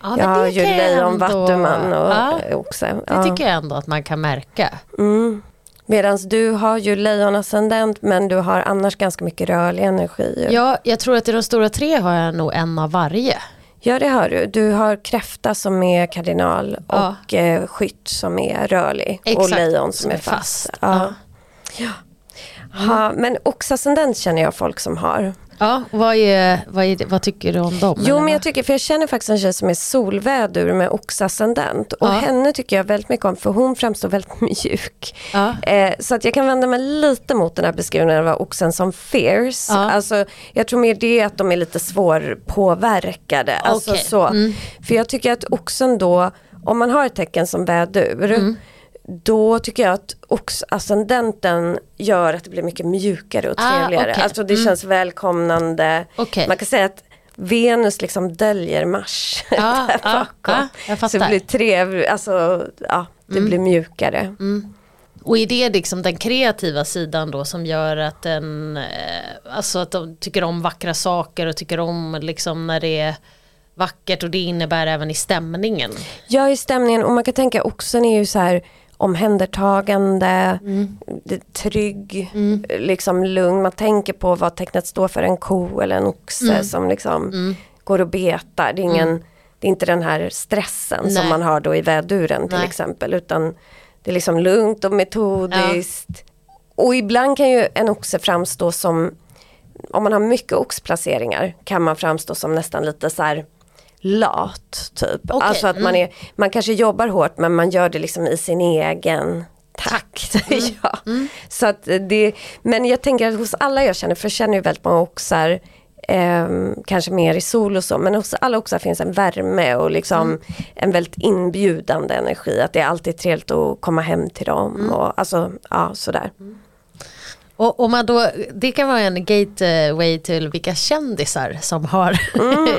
Ja, men jag har det ju lejon, vattuman och Ja. ja. oxe. Det tycker jag ändå att man kan märka. Mm. Medan du har ju lejonascendent men du har annars ganska mycket rörlig energi. Ja, jag tror att i de stora tre har jag nog en av varje. Ja det har du. Du har kräfta som är kardinal Ja. och eh, skytt som är rörlig och Exakt, lejon som, är fast. Ja. Ja. men oxascendent känner jag folk som har. Ja, vad, är, vad, är, det- vad tycker du om dem? Jo men jag tycker, för jag känner faktiskt en tjej som är solvädur med oxascendent och Ja. henne tycker jag väldigt mycket om för hon framstår väldigt mjuk. Ja. Eh, så att jag kan vända mig lite mot den här beskrivningen av oxen som fierce. Ja. Alltså, jag tror mer det att de är lite svårpåverkade. Alltså, Okej. så. Mm. För jag tycker att oxen då, om man har ett tecken som vädur, Mm. Då tycker jag att oxascendenten gör att det blir mycket mjukare och Ah, trevligare. okej. Alltså det Mm. känns välkomnande. Okej. Man kan säga att Venus liksom döljer Mars Ja, där ja, bakom. ja, jag Så det blir trevligt, alltså ja, det Mm. blir mjukare. Och är det liksom den kreativa sidan då som gör att den, eh, alltså att de tycker om vackra saker och tycker om liksom när det är vackert och det innebär även i stämningen. Ja i stämningen och man kan tänka oxen är ju så här omhändertagande, är trygg, liksom lugn. Man tänker på vad tecknet står för, en ko eller en oxe som liksom går och betar. Det är, ingen, det är inte den här stressen Nej. som man har då i väduren till Nej. exempel utan det är liksom lugnt och metodiskt. Och ibland kan ju en oxe framstå som, om man har mycket oxplaceringar kan man framstå som nästan lite så här lat typ. Okej, Alltså att man, är, man kanske jobbar hårt men man gör det liksom i sin egen takt. ja. Så att det, men jag tänker att hos alla jag känner, för jag känner ju väldigt många oxar ehm, kanske mer i sol och så, men hos alla oxar finns en värme och liksom en väldigt inbjudande energi. Att det är alltid trevligt att komma hem till dem och alltså, ja sådär. Och om man då, det kan vara en gateway till vilka kändisar som har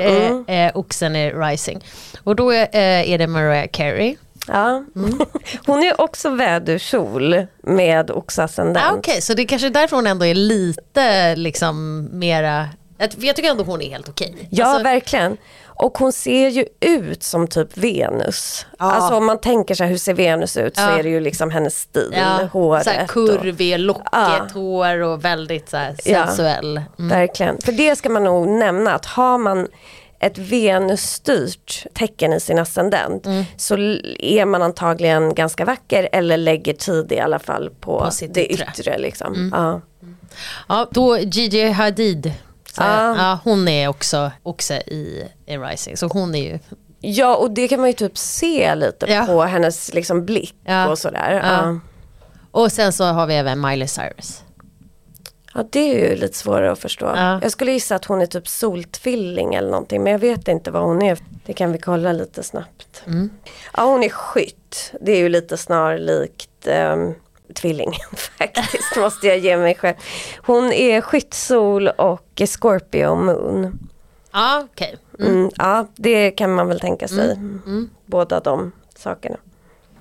eh, eh, oxen i Rising. Och då är, eh, är det Mariah Carey. Ja. Hon är också vädursol med oxascendent. Ah, Okej, så det är kanske därför hon ändå är lite liksom mera, jag, tycker ändå hon är helt okej. Ja, Alltså, verkligen. Och hon ser ju ut som typ Venus. Ja. Alltså om man tänker sig hur ser Venus ut så Ja. är det ju liksom hennes stil, ja, håret. så här kurvig, lockigt Ja. hår och väldigt så sensuell. Mm. Verkligen. För det ska man nog nämna att har man ett Venus-styrt tecken i sin ascendent Mm. så är man antagligen ganska vacker eller lägger tid i alla fall på, På det yttre. yttre. liksom. ja. Ja, då Gigi Hadid, så, Ja. hon är också oxe i, i Rising, så hon är ju ja, och det kan man ju typ se lite Ja. på hennes liksom blick Ja. och sådär. Ja. Ja. Och sen så har vi även Miley Cyrus. Ja det är ju lite svårare att förstå. Ja. Jag skulle gissa att hon är typ soltvilling eller någonting men jag vet inte vad hon är. Det kan vi kolla lite snabbt. Mm. Ja hon är skytt. Det är ju lite snarlikt um, tvillingen faktiskt måste jag ge mig själv. Hon är skyttsol och Scorpio moon. Ja, okej. Mm, ja det kan man väl tänka sig. Mm. Båda de sakerna.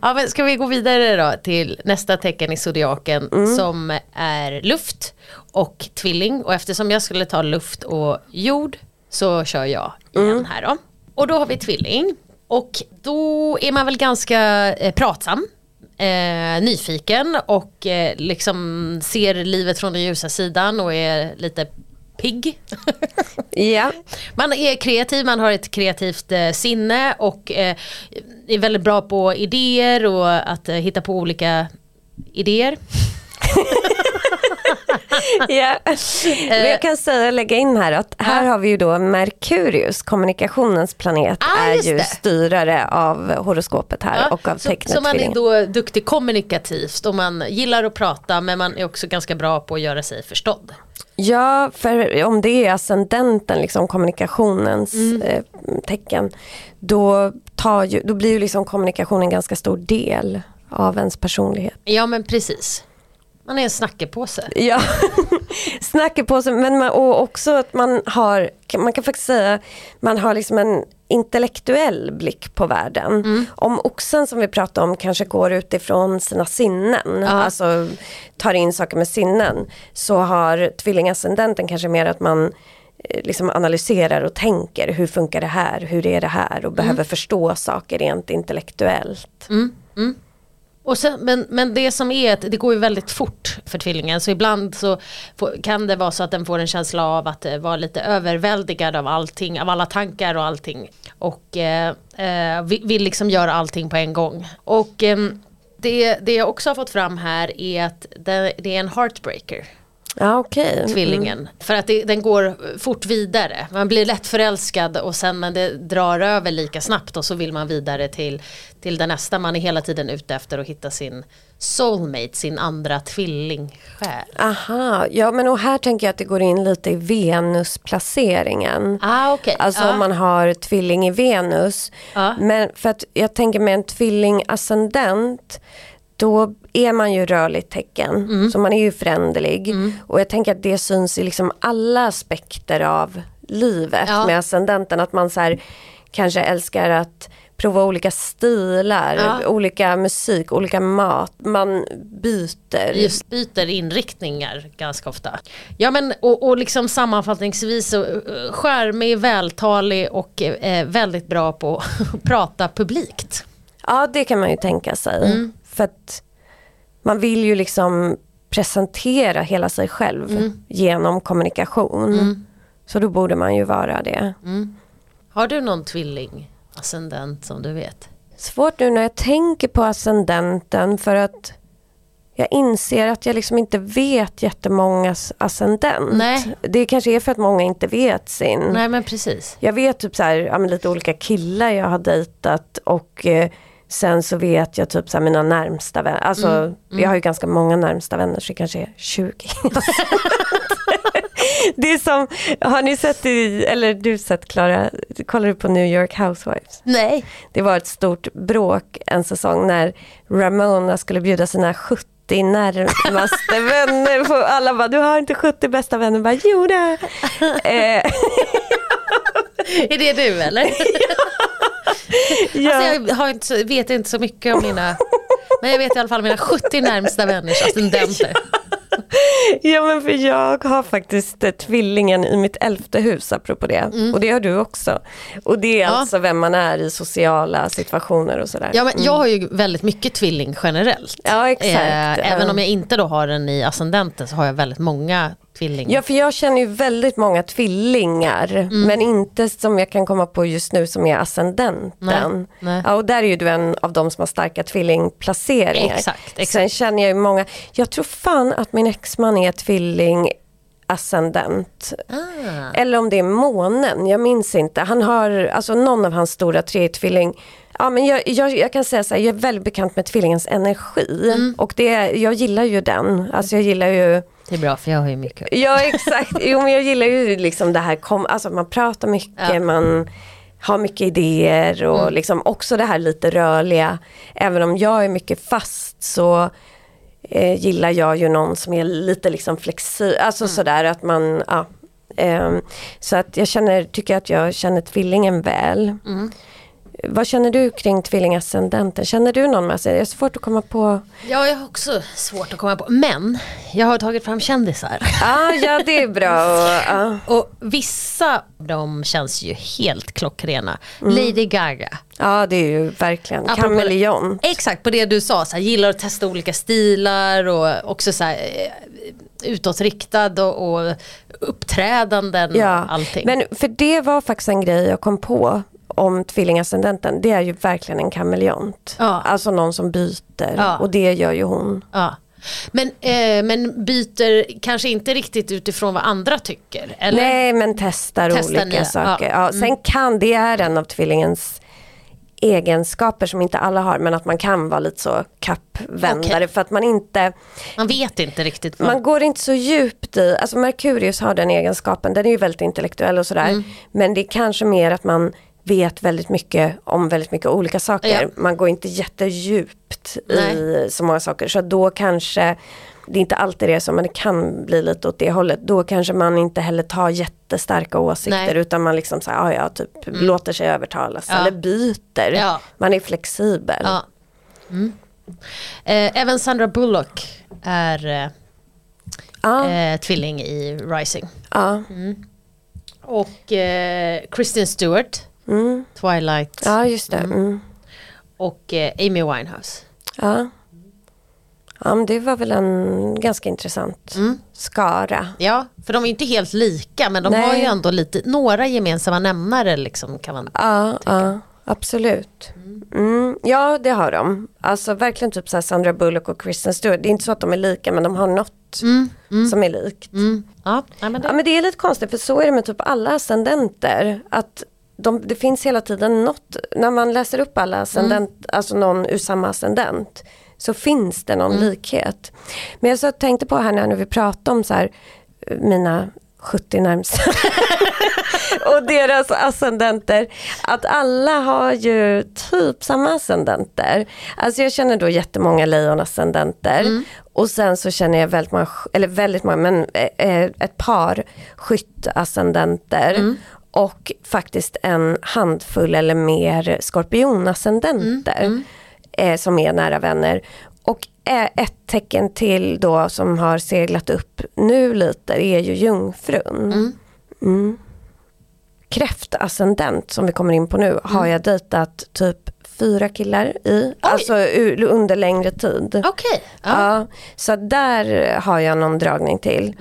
Ja, men ska vi gå vidare då till nästa tecken i zodiaken som är luft och tvilling. Och eftersom jag skulle ta luft och jord så kör jag igen här då. Och då har vi tvilling. Och då är man väl ganska eh, pratsam. Eh, nyfiken och eh, liksom ser livet från den ljusa sidan och är lite pigg. Ja, Man är kreativ, man har ett kreativt eh, sinne och eh, är väldigt bra på idéer och att eh, hitta på olika idéer. Ja. Men jag kan säga, lägga in här att här har vi ju då Merkurius, kommunikationens planet, Ah, är ju det. styrare av horoskopet här Ja, och av tecknet så man är då duktig kommunikativt och man gillar att prata men man är också ganska bra på att göra sig förstådd. Ja, för om det är ascendenten, liksom kommunikationens Mm. eh, tecken, då, tar ju, då blir ju liksom kommunikation en ganska stor del av ens personlighet. Ja men precis. Man är en snackepåse. Ja, snackar på sig men man, och också att man har, man kan faktiskt säga, man har liksom en intellektuell blick på världen. Mm. Om oxen som vi pratade om kanske går utifrån sina sinnen, Ja. alltså tar in saker med sinnen, så har tvillingascendenten kanske mer att man eh, liksom analyserar och tänker hur funkar det här, hur är det här och behöver förstå saker rent intellektuellt. Och sen, men, men det som är att det går ju väldigt fort för tvillingen så ibland så får, kan det vara så att den får en känsla av att eh, vara lite överväldigad av allting, av alla tankar och allting. Och eh, eh vill, vill liksom göra allting på en gång. Och eh, det, det jag också har fått fram här är att det, det är en heartbreaker Ja okej. tvillingen. För att det, den går fort vidare. Man blir lätt förälskad och sen men det drar över lika snabbt och så vill man vidare till, till det nästa. Man är hela tiden ute efter att hitta sin soulmate, sin andra tvillingsjäl. Aha, ja men och här tänker jag att det går in lite i Venusplaceringen. Ah, okej. Alltså ja. om man har tvilling i Venus. Ja. Men för att jag tänker med en tvilling-ascendent då är man ju rörligt tecken, Mm. så man är ju föränderlig. Och jag tänker att det syns i liksom alla aspekter av livet Ja. med ascendenten. Att man så här, kanske älskar att prova olika stilar, Ja. olika musik, olika mat. Man byter. Just byter inriktningar ganska ofta. Ja men och, och liksom sammanfattningsvis så uh, charmig, vältalig och eh, väldigt bra på att prata publikt. Ja det kan man ju tänka sig. Mm. För att man vill ju liksom presentera hela sig själv Mm. genom kommunikation. Så då borde man ju vara det. Har du någon tvilling ascendent som du vet? Svårt nu när jag tänker på ascendenten för att jag inser att jag liksom inte vet jättemångas ascendent. Nej. Det kanske är för att många inte vet sin. Nej men precis. Jag vet typ så här, ja, lite olika killar jag har dejtat och eh, sen så vet jag typ så mina närmsta vänner. Alltså Mm, jag har ju ganska många närmsta vänner så det kanske är 20. det är som, har ni sett i, eller du sett Klara, kollar du på New York Housewives? Nej. Det var ett stort bråk en säsong när Ramona skulle bjuda sina 70 närmaste vänner. Alla bara, du har inte 70 bästa vänner. Bara, jo det. Eh, Är det du eller? ja. Alltså jag har inte, vet inte så mycket om mina men jag vet i alla fall mina 70 närmsta vänners ascendenter. Ja men för jag har faktiskt eh, tvillingen i mitt elfte hus apropå det. Och det har du också. Och det är Mm. Ja. alltså vem man är i sociala situationer och sådär. Ja, men jag har ju väldigt mycket tvilling generellt. Ja, exakt. Eh, även om jag inte då har den i ascendenten så har jag väldigt många tvilling. Ja för jag känner ju väldigt många tvillingar Mm. men inte som jag kan komma på just nu som är ascendenten. Ja, och där är ju du en av de som har starka tvillingplaceringar. Exakt, exakt. Sen känner jag ju många, jag tror fan att min exman är tvilling ascendent. Ah. Eller om det är månen, jag minns inte. Han har, alltså någon av hans stora tre tvilling. Ja, men jag, jag, jag kan säga så här, jag är väldigt bekant med tvillingens energi. Mm. Och det, jag gillar ju den. Alltså jag gillar ju Det är bra för jag har ju mycket. Ja exakt, jo men jag gillar ju liksom det här, kom, alltså man pratar mycket, Ja. man har mycket idéer och Mm. liksom också det här lite rörliga. Även om jag är mycket fast så eh, gillar jag ju någon som är lite liksom flexibel, alltså Mm. sådär att man, ja. ehm, så att jag känner, tycker att jag känner tvillingen väl. Mm. Vad känner du kring tvillingascendenten? Känner du någon med sig? Det är svårt att komma på. Ja, jag har också svårt att komma på. Men jag har tagit fram kändisar. Ah, ja det är bra. Och, ja. Och vissa de känns ju helt klockrena. Lady Gaga. Ja det är ju verkligen kameleont. Exakt på det du sa, så här, gillar att testa olika stilar och också så här, eh, utåtriktad och, och uppträdanden och Ja, allting. men för det var faktiskt en grej jag kom på om tvillingascendenten. Det är ju verkligen en kameleont. Ja. Alltså någon som byter Ja. och det gör ju hon. Ja. Men, eh, men byter kanske inte riktigt utifrån vad andra tycker? Eller? Nej men testar, Testar olika nya, saker. ja. Sen kan, det är en av tvillingens egenskaper som inte alla har men att man kan vara lite så kappvändare Okej. för att man inte Man vet inte riktigt. Vad... Man går inte så djupt i, alltså Merkurius har den egenskapen, den är ju väldigt intellektuell och sådär. Mm. Men det är kanske mer att man vet väldigt mycket om väldigt mycket olika saker. Ja. Man går inte jättedjupt i Nej. så många saker. Så då kanske, det är inte alltid det så men det kan bli lite åt det hållet. Då kanske man inte heller tar jättestarka åsikter Nej. Mm. utan man liksom så här, ja, ja, typ låter sig övertalas Ja. eller byter. Ja. Man är flexibel. Mm. Eh, även Sandra Bullock är eh, Ja, eh, tvilling i Rising. ja. Och eh, Kristen Stewart, Mm. Twilight Ja, just det. Mm. och eh, Amy Winehouse. Ja. ja, men det var väl en ganska intressant Mm. skara. Ja, för de är inte helt lika men de Nej. har ju ändå lite, några gemensamma nämnare liksom kan man Ja, ja absolut. Mm. Ja, det har de. Alltså verkligen typ så Sandra Bullock och Kristen Stewart. Det är inte så att de är lika men de har något mm, mm, som är likt. mm. Ja, nej, men det, Ja men det är lite konstigt för så är det med typ alla ascendenter. Att de, det finns hela tiden något, när man läser upp alla ascendent, alltså någon ur samma ascendent. Så finns det någon likhet. Men jag så tänkte på här när vi pratade om så här, mina 70 närmsta och deras ascendenter. Att alla har ju typ samma ascendenter. Alltså jag känner då jättemånga lejonascendenter. Och sen så känner jag väldigt många, eller väldigt många, men eh, ett par skyttascendenter. Och faktiskt en handfull eller mer skorpionascendenter. Eh, som är nära vänner. Och eh, ett tecken till då som har seglat upp nu lite är ju jungfrun. Mm. Kräftascendent som vi kommer in på nu har jag dejtat typ fyra killar i. Alltså u- under längre tid. Okej. Ja. Ja, så där har jag någon dragning till.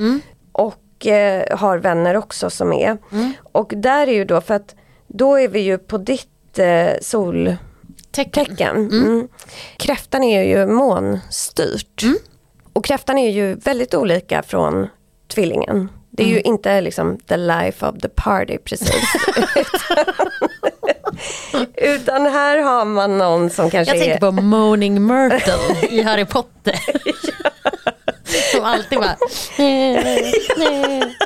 Och eh, har vänner också som är. Och där är ju då för att då är vi ju på ditt eh, soltecken. Tecken. Mm. Kräftan är ju månstyrt. Och kräftan är ju väldigt olika från tvillingen. Det är ju inte liksom the life of the party precis. Utan här har man någon som kanske Jag är... tänker på Moaning Myrtle i Harry Potter. Som alltid bara...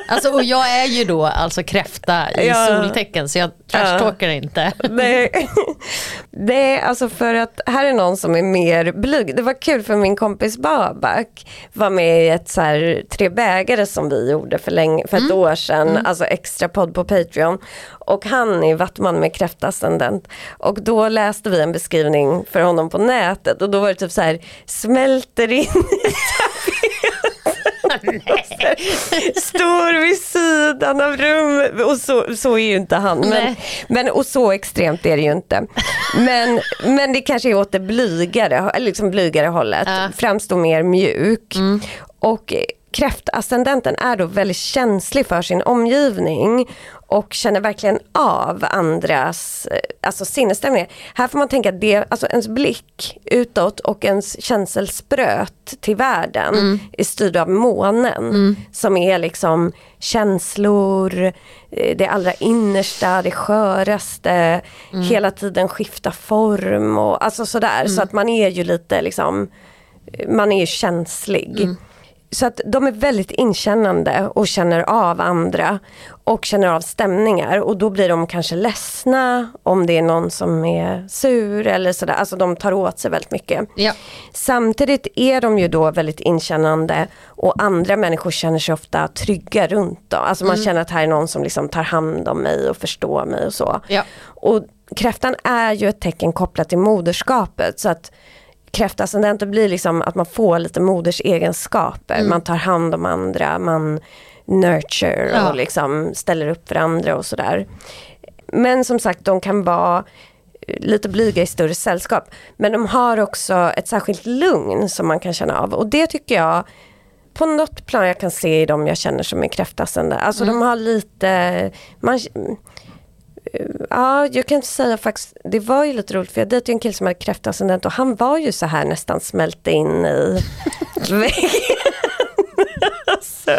Alltså och jag är ju då alltså kräfta i Ja. soltecken så jag trashtalkar inte. Nej. Nej, alltså för att här är någon som är mer blyg. Det var kul för min kompis Babak var med i ett så här tre bägare som vi gjorde för, länge, för ett år sedan, alltså extra podd på Patreon. Och han är vattman med kräftascendent. Och då läste vi en beskrivning för honom på nätet och då var det typ så här, smälter in Står vid sidan av rummet och så, så är ju inte han. Men, Nej. men, och så extremt är det ju inte. Men, men det kanske är åt det blygare, liksom blygare hållet. Ja. Framstår mer mjuk. Och eh, kräftascendenten är då väldigt känslig för sin omgivning och känner verkligen av andras eh, alltså sinnesstämningar. Här får man tänka att det, alltså ens blick utåt och ens känselspröt till världen är styrd av månen som är liksom känslor, eh, det allra innersta, det sköraste, hela tiden skifta form och alltså sådär. Så att man är ju lite liksom, man är ju känslig. Så att de är väldigt inkännande och känner av andra och känner av stämningar och då blir de kanske ledsna om det är någon som är sur eller sådär. Alltså de tar åt sig väldigt mycket. Ja. Samtidigt är de ju då väldigt inkännande och andra människor känner sig ofta trygga runt dem. Alltså man känner att här är någon som liksom tar hand om mig och förstår mig och så. Ja. Och kräftan är ju ett tecken kopplat till moderskapet så att kräftascendenter blir liksom att man får lite moders egenskaper. Man tar hand om andra, man nurture Ja. och liksom ställer upp för andra och sådär. Men som sagt de kan vara lite blyga i större sällskap. Men de har också ett särskilt lugn som man kan känna av. Och det tycker jag på något plan jag kan se i dem jag känner som är kräftascendenter. Alltså de har lite, man, Ja, jag kan säga faktiskt, det var ju lite roligt för jag dejtade en kille som hade kräftascendent och han var ju så här nästan smälte in i väggen. alltså,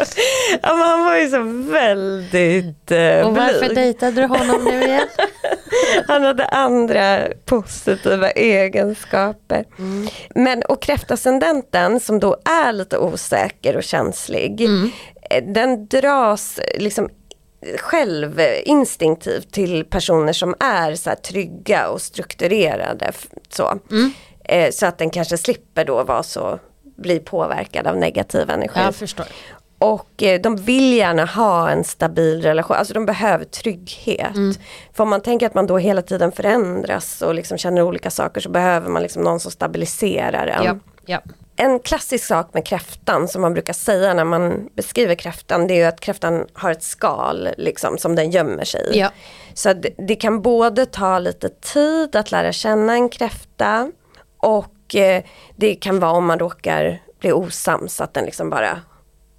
ja, men han var ju så väldigt eh, Och varför blyg. dejtade du honom nu igen? Han hade andra positiva egenskaper. Men och kräftascendenten som då är lite osäker och känslig. eh, Den dras liksom själv instinktivt till personer som är så trygga och strukturerade. Så. Eh, så att den kanske slipper då vara så, bli påverkad av negativ energi. Jag förstår. Och eh, de vill gärna ha en stabil relation, alltså de behöver trygghet. För om man tänker att man då hela tiden förändras och liksom känner olika saker så behöver man liksom någon som stabiliserar en. Ja. Ja. En klassisk sak med kräftan som man brukar säga när man beskriver kräftan det är ju att kräftan har ett skal liksom, som den gömmer sig i. Ja. Så det, det kan både ta lite tid att lära känna en kräfta och eh, det kan vara om man råkar bli osams att den liksom bara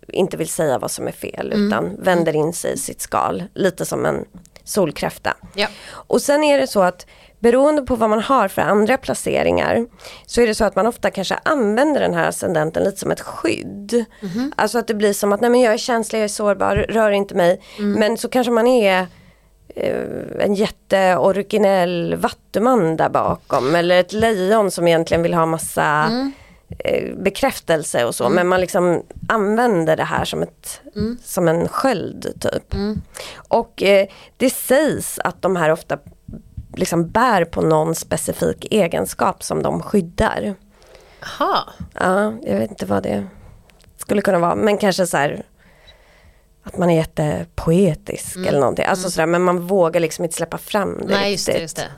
inte vill säga vad som är fel utan vänder in sig i sitt skal. Lite som en solkräfta. Ja. Och sen är det så att beroende på vad man har för andra placeringar så är det så att man ofta kanske använder den här ascendenten lite som ett skydd. Alltså att det blir som att nej men jag är känslig, jag är sårbar, rör inte mig. Men så kanske man är eh, en jätteoriginell vattuman där bakom eller ett lejon som egentligen vill ha massa eh, bekräftelse och så. Men man liksom använder det här som, ett, som en sköld typ. Och eh, det sägs att de här ofta liksom bär på någon specifik egenskap som de skyddar. Aha. Ja, jag vet inte vad det skulle kunna vara men kanske så här att man är jättepoetisk eller någonting. Alltså sådär, men man vågar liksom inte släppa fram det Nej just det, riktigt. just det.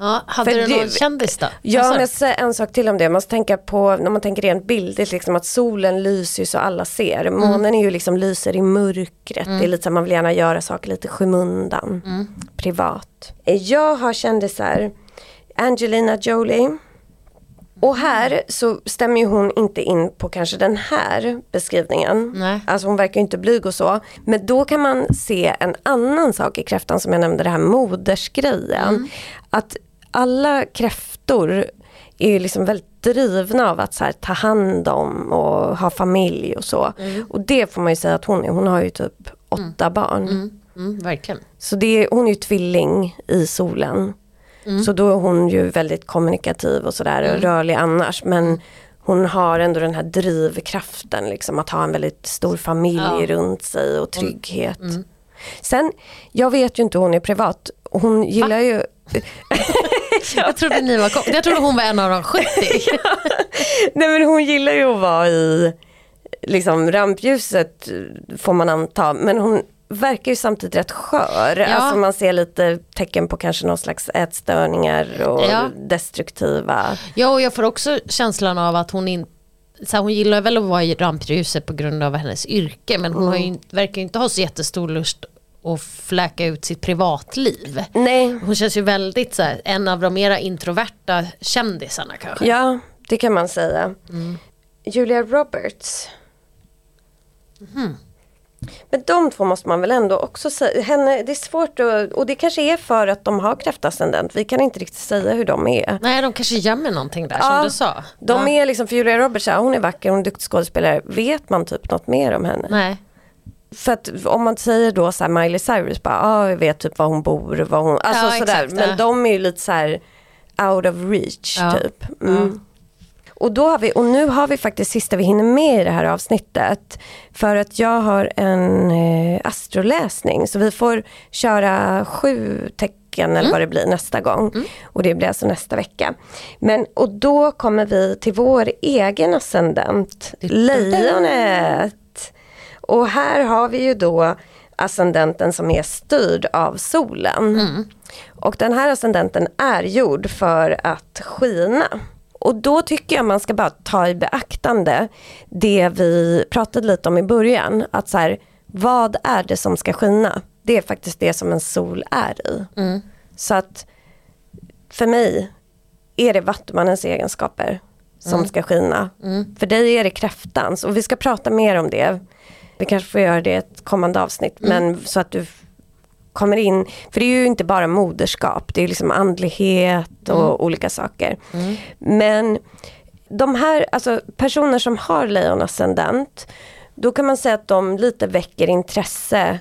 Ja, hade För du det- någon kändis då? Ja, men jag säger en sak till om det. Man måste tänka på, när man tänker rent bildligt, liksom att solen lyser så alla ser. Mm. Månen är ju liksom lyser i mörkret. Det är lite så att man vill gärna göra saker lite skymundan. Mm. Privat. Jag har kändisar, Angelina Jolie. Och här så stämmer ju hon inte in på kanske den här beskrivningen. Nej. Alltså hon verkar ju inte blyg och så. Men då kan man se en annan sak i kräftan som jag nämnde, det här modersgrejen. Att alla kräftor är liksom väldigt drivna av att här, ta hand om och ha familj och så. Och det får man ju säga att hon är. Hon har ju typ åtta barn. Mm, verkligen. Så det är, hon är ju tvilling i solen. Så då är hon ju väldigt kommunikativ och sådär och rörlig annars. Men hon har ändå den här drivkraften liksom att ha en väldigt stor familj Ja. runt sig och trygghet. Sen, jag vet ju inte hur hon är privat. Hon gillar ju Jag trodde ni var kom- Jag trodde hon var en av de 70. Nej men hon gillar ju att vara i liksom rampljuset får man anta. Men hon verkar ju samtidigt rätt skör. Ja. Alltså man ser lite tecken på kanske någon slags ätstörningar och Ja. destruktiva. Ja och jag får också känslan av att hon inte så här, hon gillar väl att vara i rampljuset på grund av hennes yrke men hon har ju, verkar ju inte ha så jättestor lust att fläka ut sitt privatliv. Nej, Hon känns ju väldigt så här, en av de mera introverta kändisarna kanske. ja det kan man säga. Julia Roberts. Men de två måste man väl ändå också säga, henne, det är svårt att, och det kanske är för att de har kräftascendent, vi kan inte riktigt säga hur de är. Nej de kanske gömmer någonting där Ja, som du sa. De ja. är liksom, för Julia Roberts, ja, hon är vacker, hon är duktig skådespelare. Vet man typ något mer om henne? Nej. För att om man säger då så här Miley Cyrus, bara, ah, jag vet typ var hon bor, vad hon, alltså Ja, sådär. exakt, Men de är ju lite så här out of reach Ja, typ. Mm. Och, då har vi, och nu har vi faktiskt sista vi hinner med i det här avsnittet. För att jag har en eh, astroläsning så vi får köra sju tecken eller vad det blir nästa gång. Och det blir alltså nästa vecka. Men, och då kommer vi till vår egen ascendent, lejonet. Och här har vi ju då ascendenten som är styrd av solen. Och den här ascendenten är gjord för att skina. Och då tycker jag man ska bara ta i beaktande det vi pratade lite om i början. Att så här, vad är det som ska skina? Det är faktiskt det som en sol är i. Så att för mig är det vattumannens egenskaper som ska skina. För dig är det kräftans och vi ska prata mer om det. Vi kanske får göra det i ett kommande avsnitt men så att du kommer in, för det är ju inte bara moderskap, det är liksom andlighet och olika saker. Men de här, alltså personer som har lejonascendent, då kan man säga att de lite väcker intresse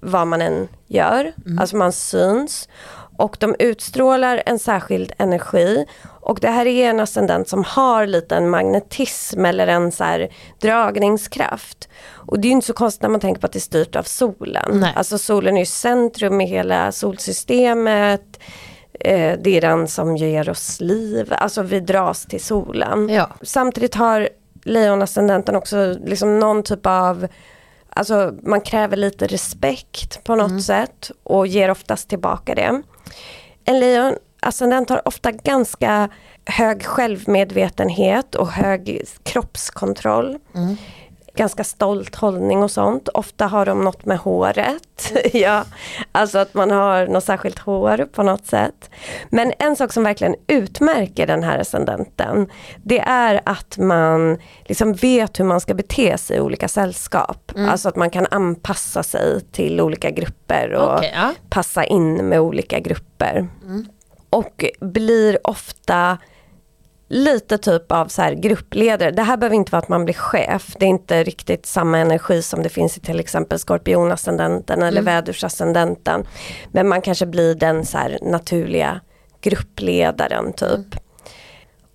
vad man än gör, alltså man syns. Och de utstrålar en särskild energi. Och det här är en ascendent som har lite en magnetism eller en så dragningskraft. Och det är ju inte så konstigt när man tänker på att det är styrt av solen. Nej. Alltså solen är ju centrum i hela solsystemet. Eh, det är den som ger oss liv, alltså vi dras till solen. Ja. Samtidigt har lejonascendenten också liksom någon typ av Alltså man kräver lite respekt på något sätt och ger oftast tillbaka det. En lejon alltså ascendent har ofta ganska hög självmedvetenhet och hög kroppskontroll. Mm. Ganska stolt hållning och sånt. Ofta har de något med håret. ja, alltså att man har något särskilt hår på något sätt. Men en sak som verkligen utmärker den här ascendenten det är att man liksom vet hur man ska bete sig i olika sällskap. Alltså att man kan anpassa sig till olika grupper och Okej, ja. passa in med olika grupper. Och blir ofta lite typ av så gruppledare. Det här behöver inte vara att man blir chef. Det är inte riktigt samma energi som det finns i till exempel skorpionascendenten eller vädursascendenten. Men man kanske blir den så naturliga gruppledaren typ.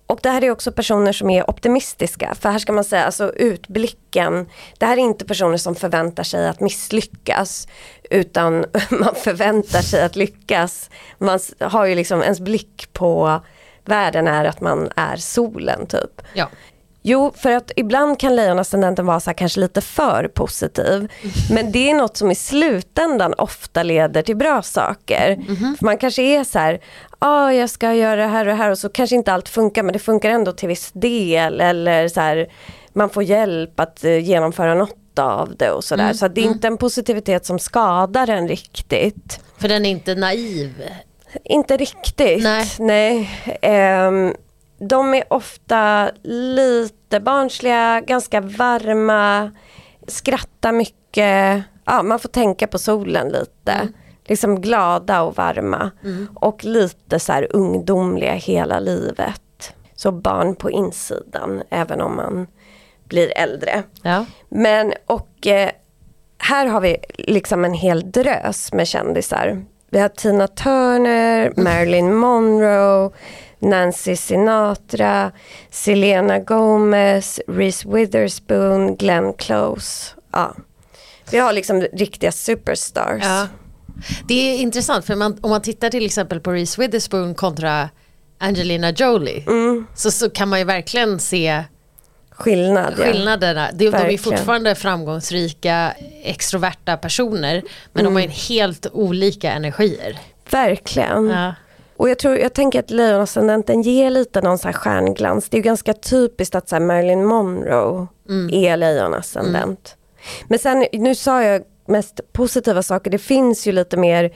Och det här är också personer som är optimistiska. För här ska man säga, alltså utblicken. Det här är inte personer som förväntar sig att misslyckas. Utan man förväntar sig att lyckas. Man har ju liksom, ens blick på världen är att man är solen typ. Ja. Jo, för att ibland kan lejonascendenten vara så här, kanske lite för positiv. Men det är något som i slutändan ofta leder till bra saker. För man kanske är så här, ah, jag ska göra det här och det här och så kanske inte allt funkar men det funkar ändå till viss del. Eller så här, man får hjälp att eh, genomföra något av det och sådär. Så att det är inte en positivitet som skadar en riktigt. För den är inte naiv. Inte riktigt. Nej. Nej. Ehm, de är ofta lite barnsliga, ganska varma, skrattar mycket. Ja, man får tänka på solen lite. Liksom glada och varma. Och lite så här ungdomliga hela livet. Så barn på insidan, även om man blir äldre. Ja. Men och eh, här har vi liksom en hel drös med kändisar. Vi har Tina Turner, Marilyn Monroe, Nancy Sinatra, Selena Gomez, Reese Witherspoon, Glenn Close. Ja. Vi har liksom riktiga superstars. Ja. Det är intressant för man, om man tittar till exempel på Reese Witherspoon kontra Angelina Jolie så, så kan man ju verkligen se Skillnad. Ja. skillnaderna. De, de är fortfarande framgångsrika, extroverta personer men de har ju helt olika energier. Verkligen. Ja. Och jag, tror, jag tänker att lejonascendenten ger lite någon så här stjärnglans. Det är ju ganska typiskt att så Marilyn Monroe är lejonascendent. Men sen, nu sa jag mest positiva saker. Det finns ju lite mer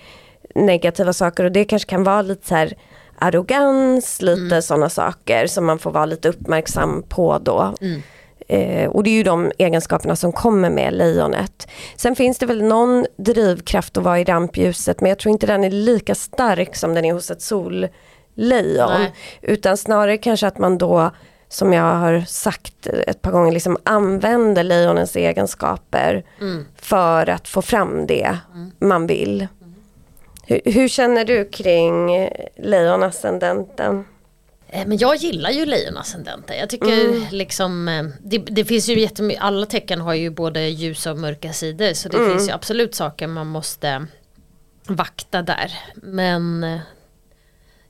negativa saker och det kanske kan vara lite så här arrogans, lite Mm. sådana saker som man får vara lite uppmärksam på då. Mm. Eh, och det är ju de egenskaperna som kommer med lejonet. Sen finns det väl någon drivkraft att vara i rampljuset men jag tror inte den är lika stark som den är hos ett sollejon. Nej. Utan snarare kanske att man då, som jag har sagt ett par gånger, liksom använder lejonens egenskaper Mm. för att få fram det man vill. Hur, hur känner du kring lejonascendenten? Eh, Men jag gillar ju lejonascendenten. Jag tycker liksom eh, det, det finns ju jättemycket, alla tecken har ju både ljusa och mörka sidor så det finns ju absolut saker man måste vakta där. Men eh,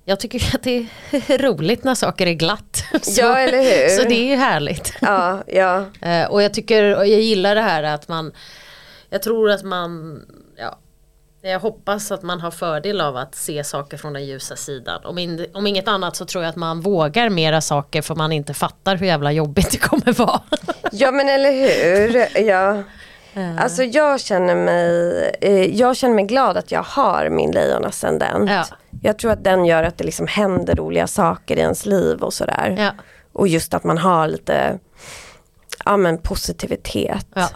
jag tycker att det är roligt när saker är glatt. Så, Ja, eller hur? så det är ju härligt. Ja, ja. Och jag tycker, och jag gillar det här att man, jag tror att man, ja, jag hoppas att man har fördel av att se saker från den ljusa sidan. Om, in, om inget annat så tror jag att man vågar mera saker för man inte fattar hur jävla jobbigt det kommer vara. Ja men eller hur. Ja. Alltså jag känner mig, eh, jag känner mig glad att jag har min lejonascendent. Ja. Jag tror att den gör att det liksom händer roliga saker i ens liv och sådär. Ja. Och just att man har lite ja, men positivitet. Ja.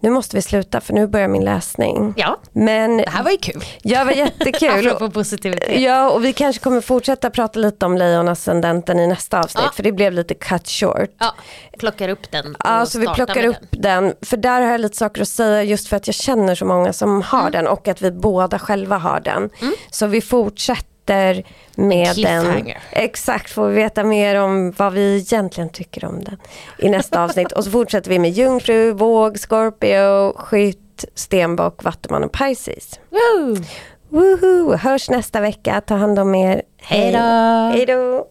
Nu måste vi sluta för nu börjar min läsning. ja, Men det här var ju kul. ja, var jättekul. Apropå positivitet. Ja, och vi kanske kommer fortsätta prata lite om lejonascendenten i nästa avsnitt. Ja. För det blev lite cut short. Ja, plockar upp den Ja, så vi plockar upp den. För där har jag lite saker att säga just för att jag känner så många som har Mm. den och att vi båda själva har den. Så vi fortsätter med den. Exakt, får vi veta mer om vad vi egentligen tycker om den i nästa avsnitt. Och så fortsätter vi med Jungfru, Våg, Scorpio, Skytt, Stenbock, Vattuman och Pisces. Woo! Woohoo! Hörs nästa vecka, ta hand om er. Hej då! Hej då!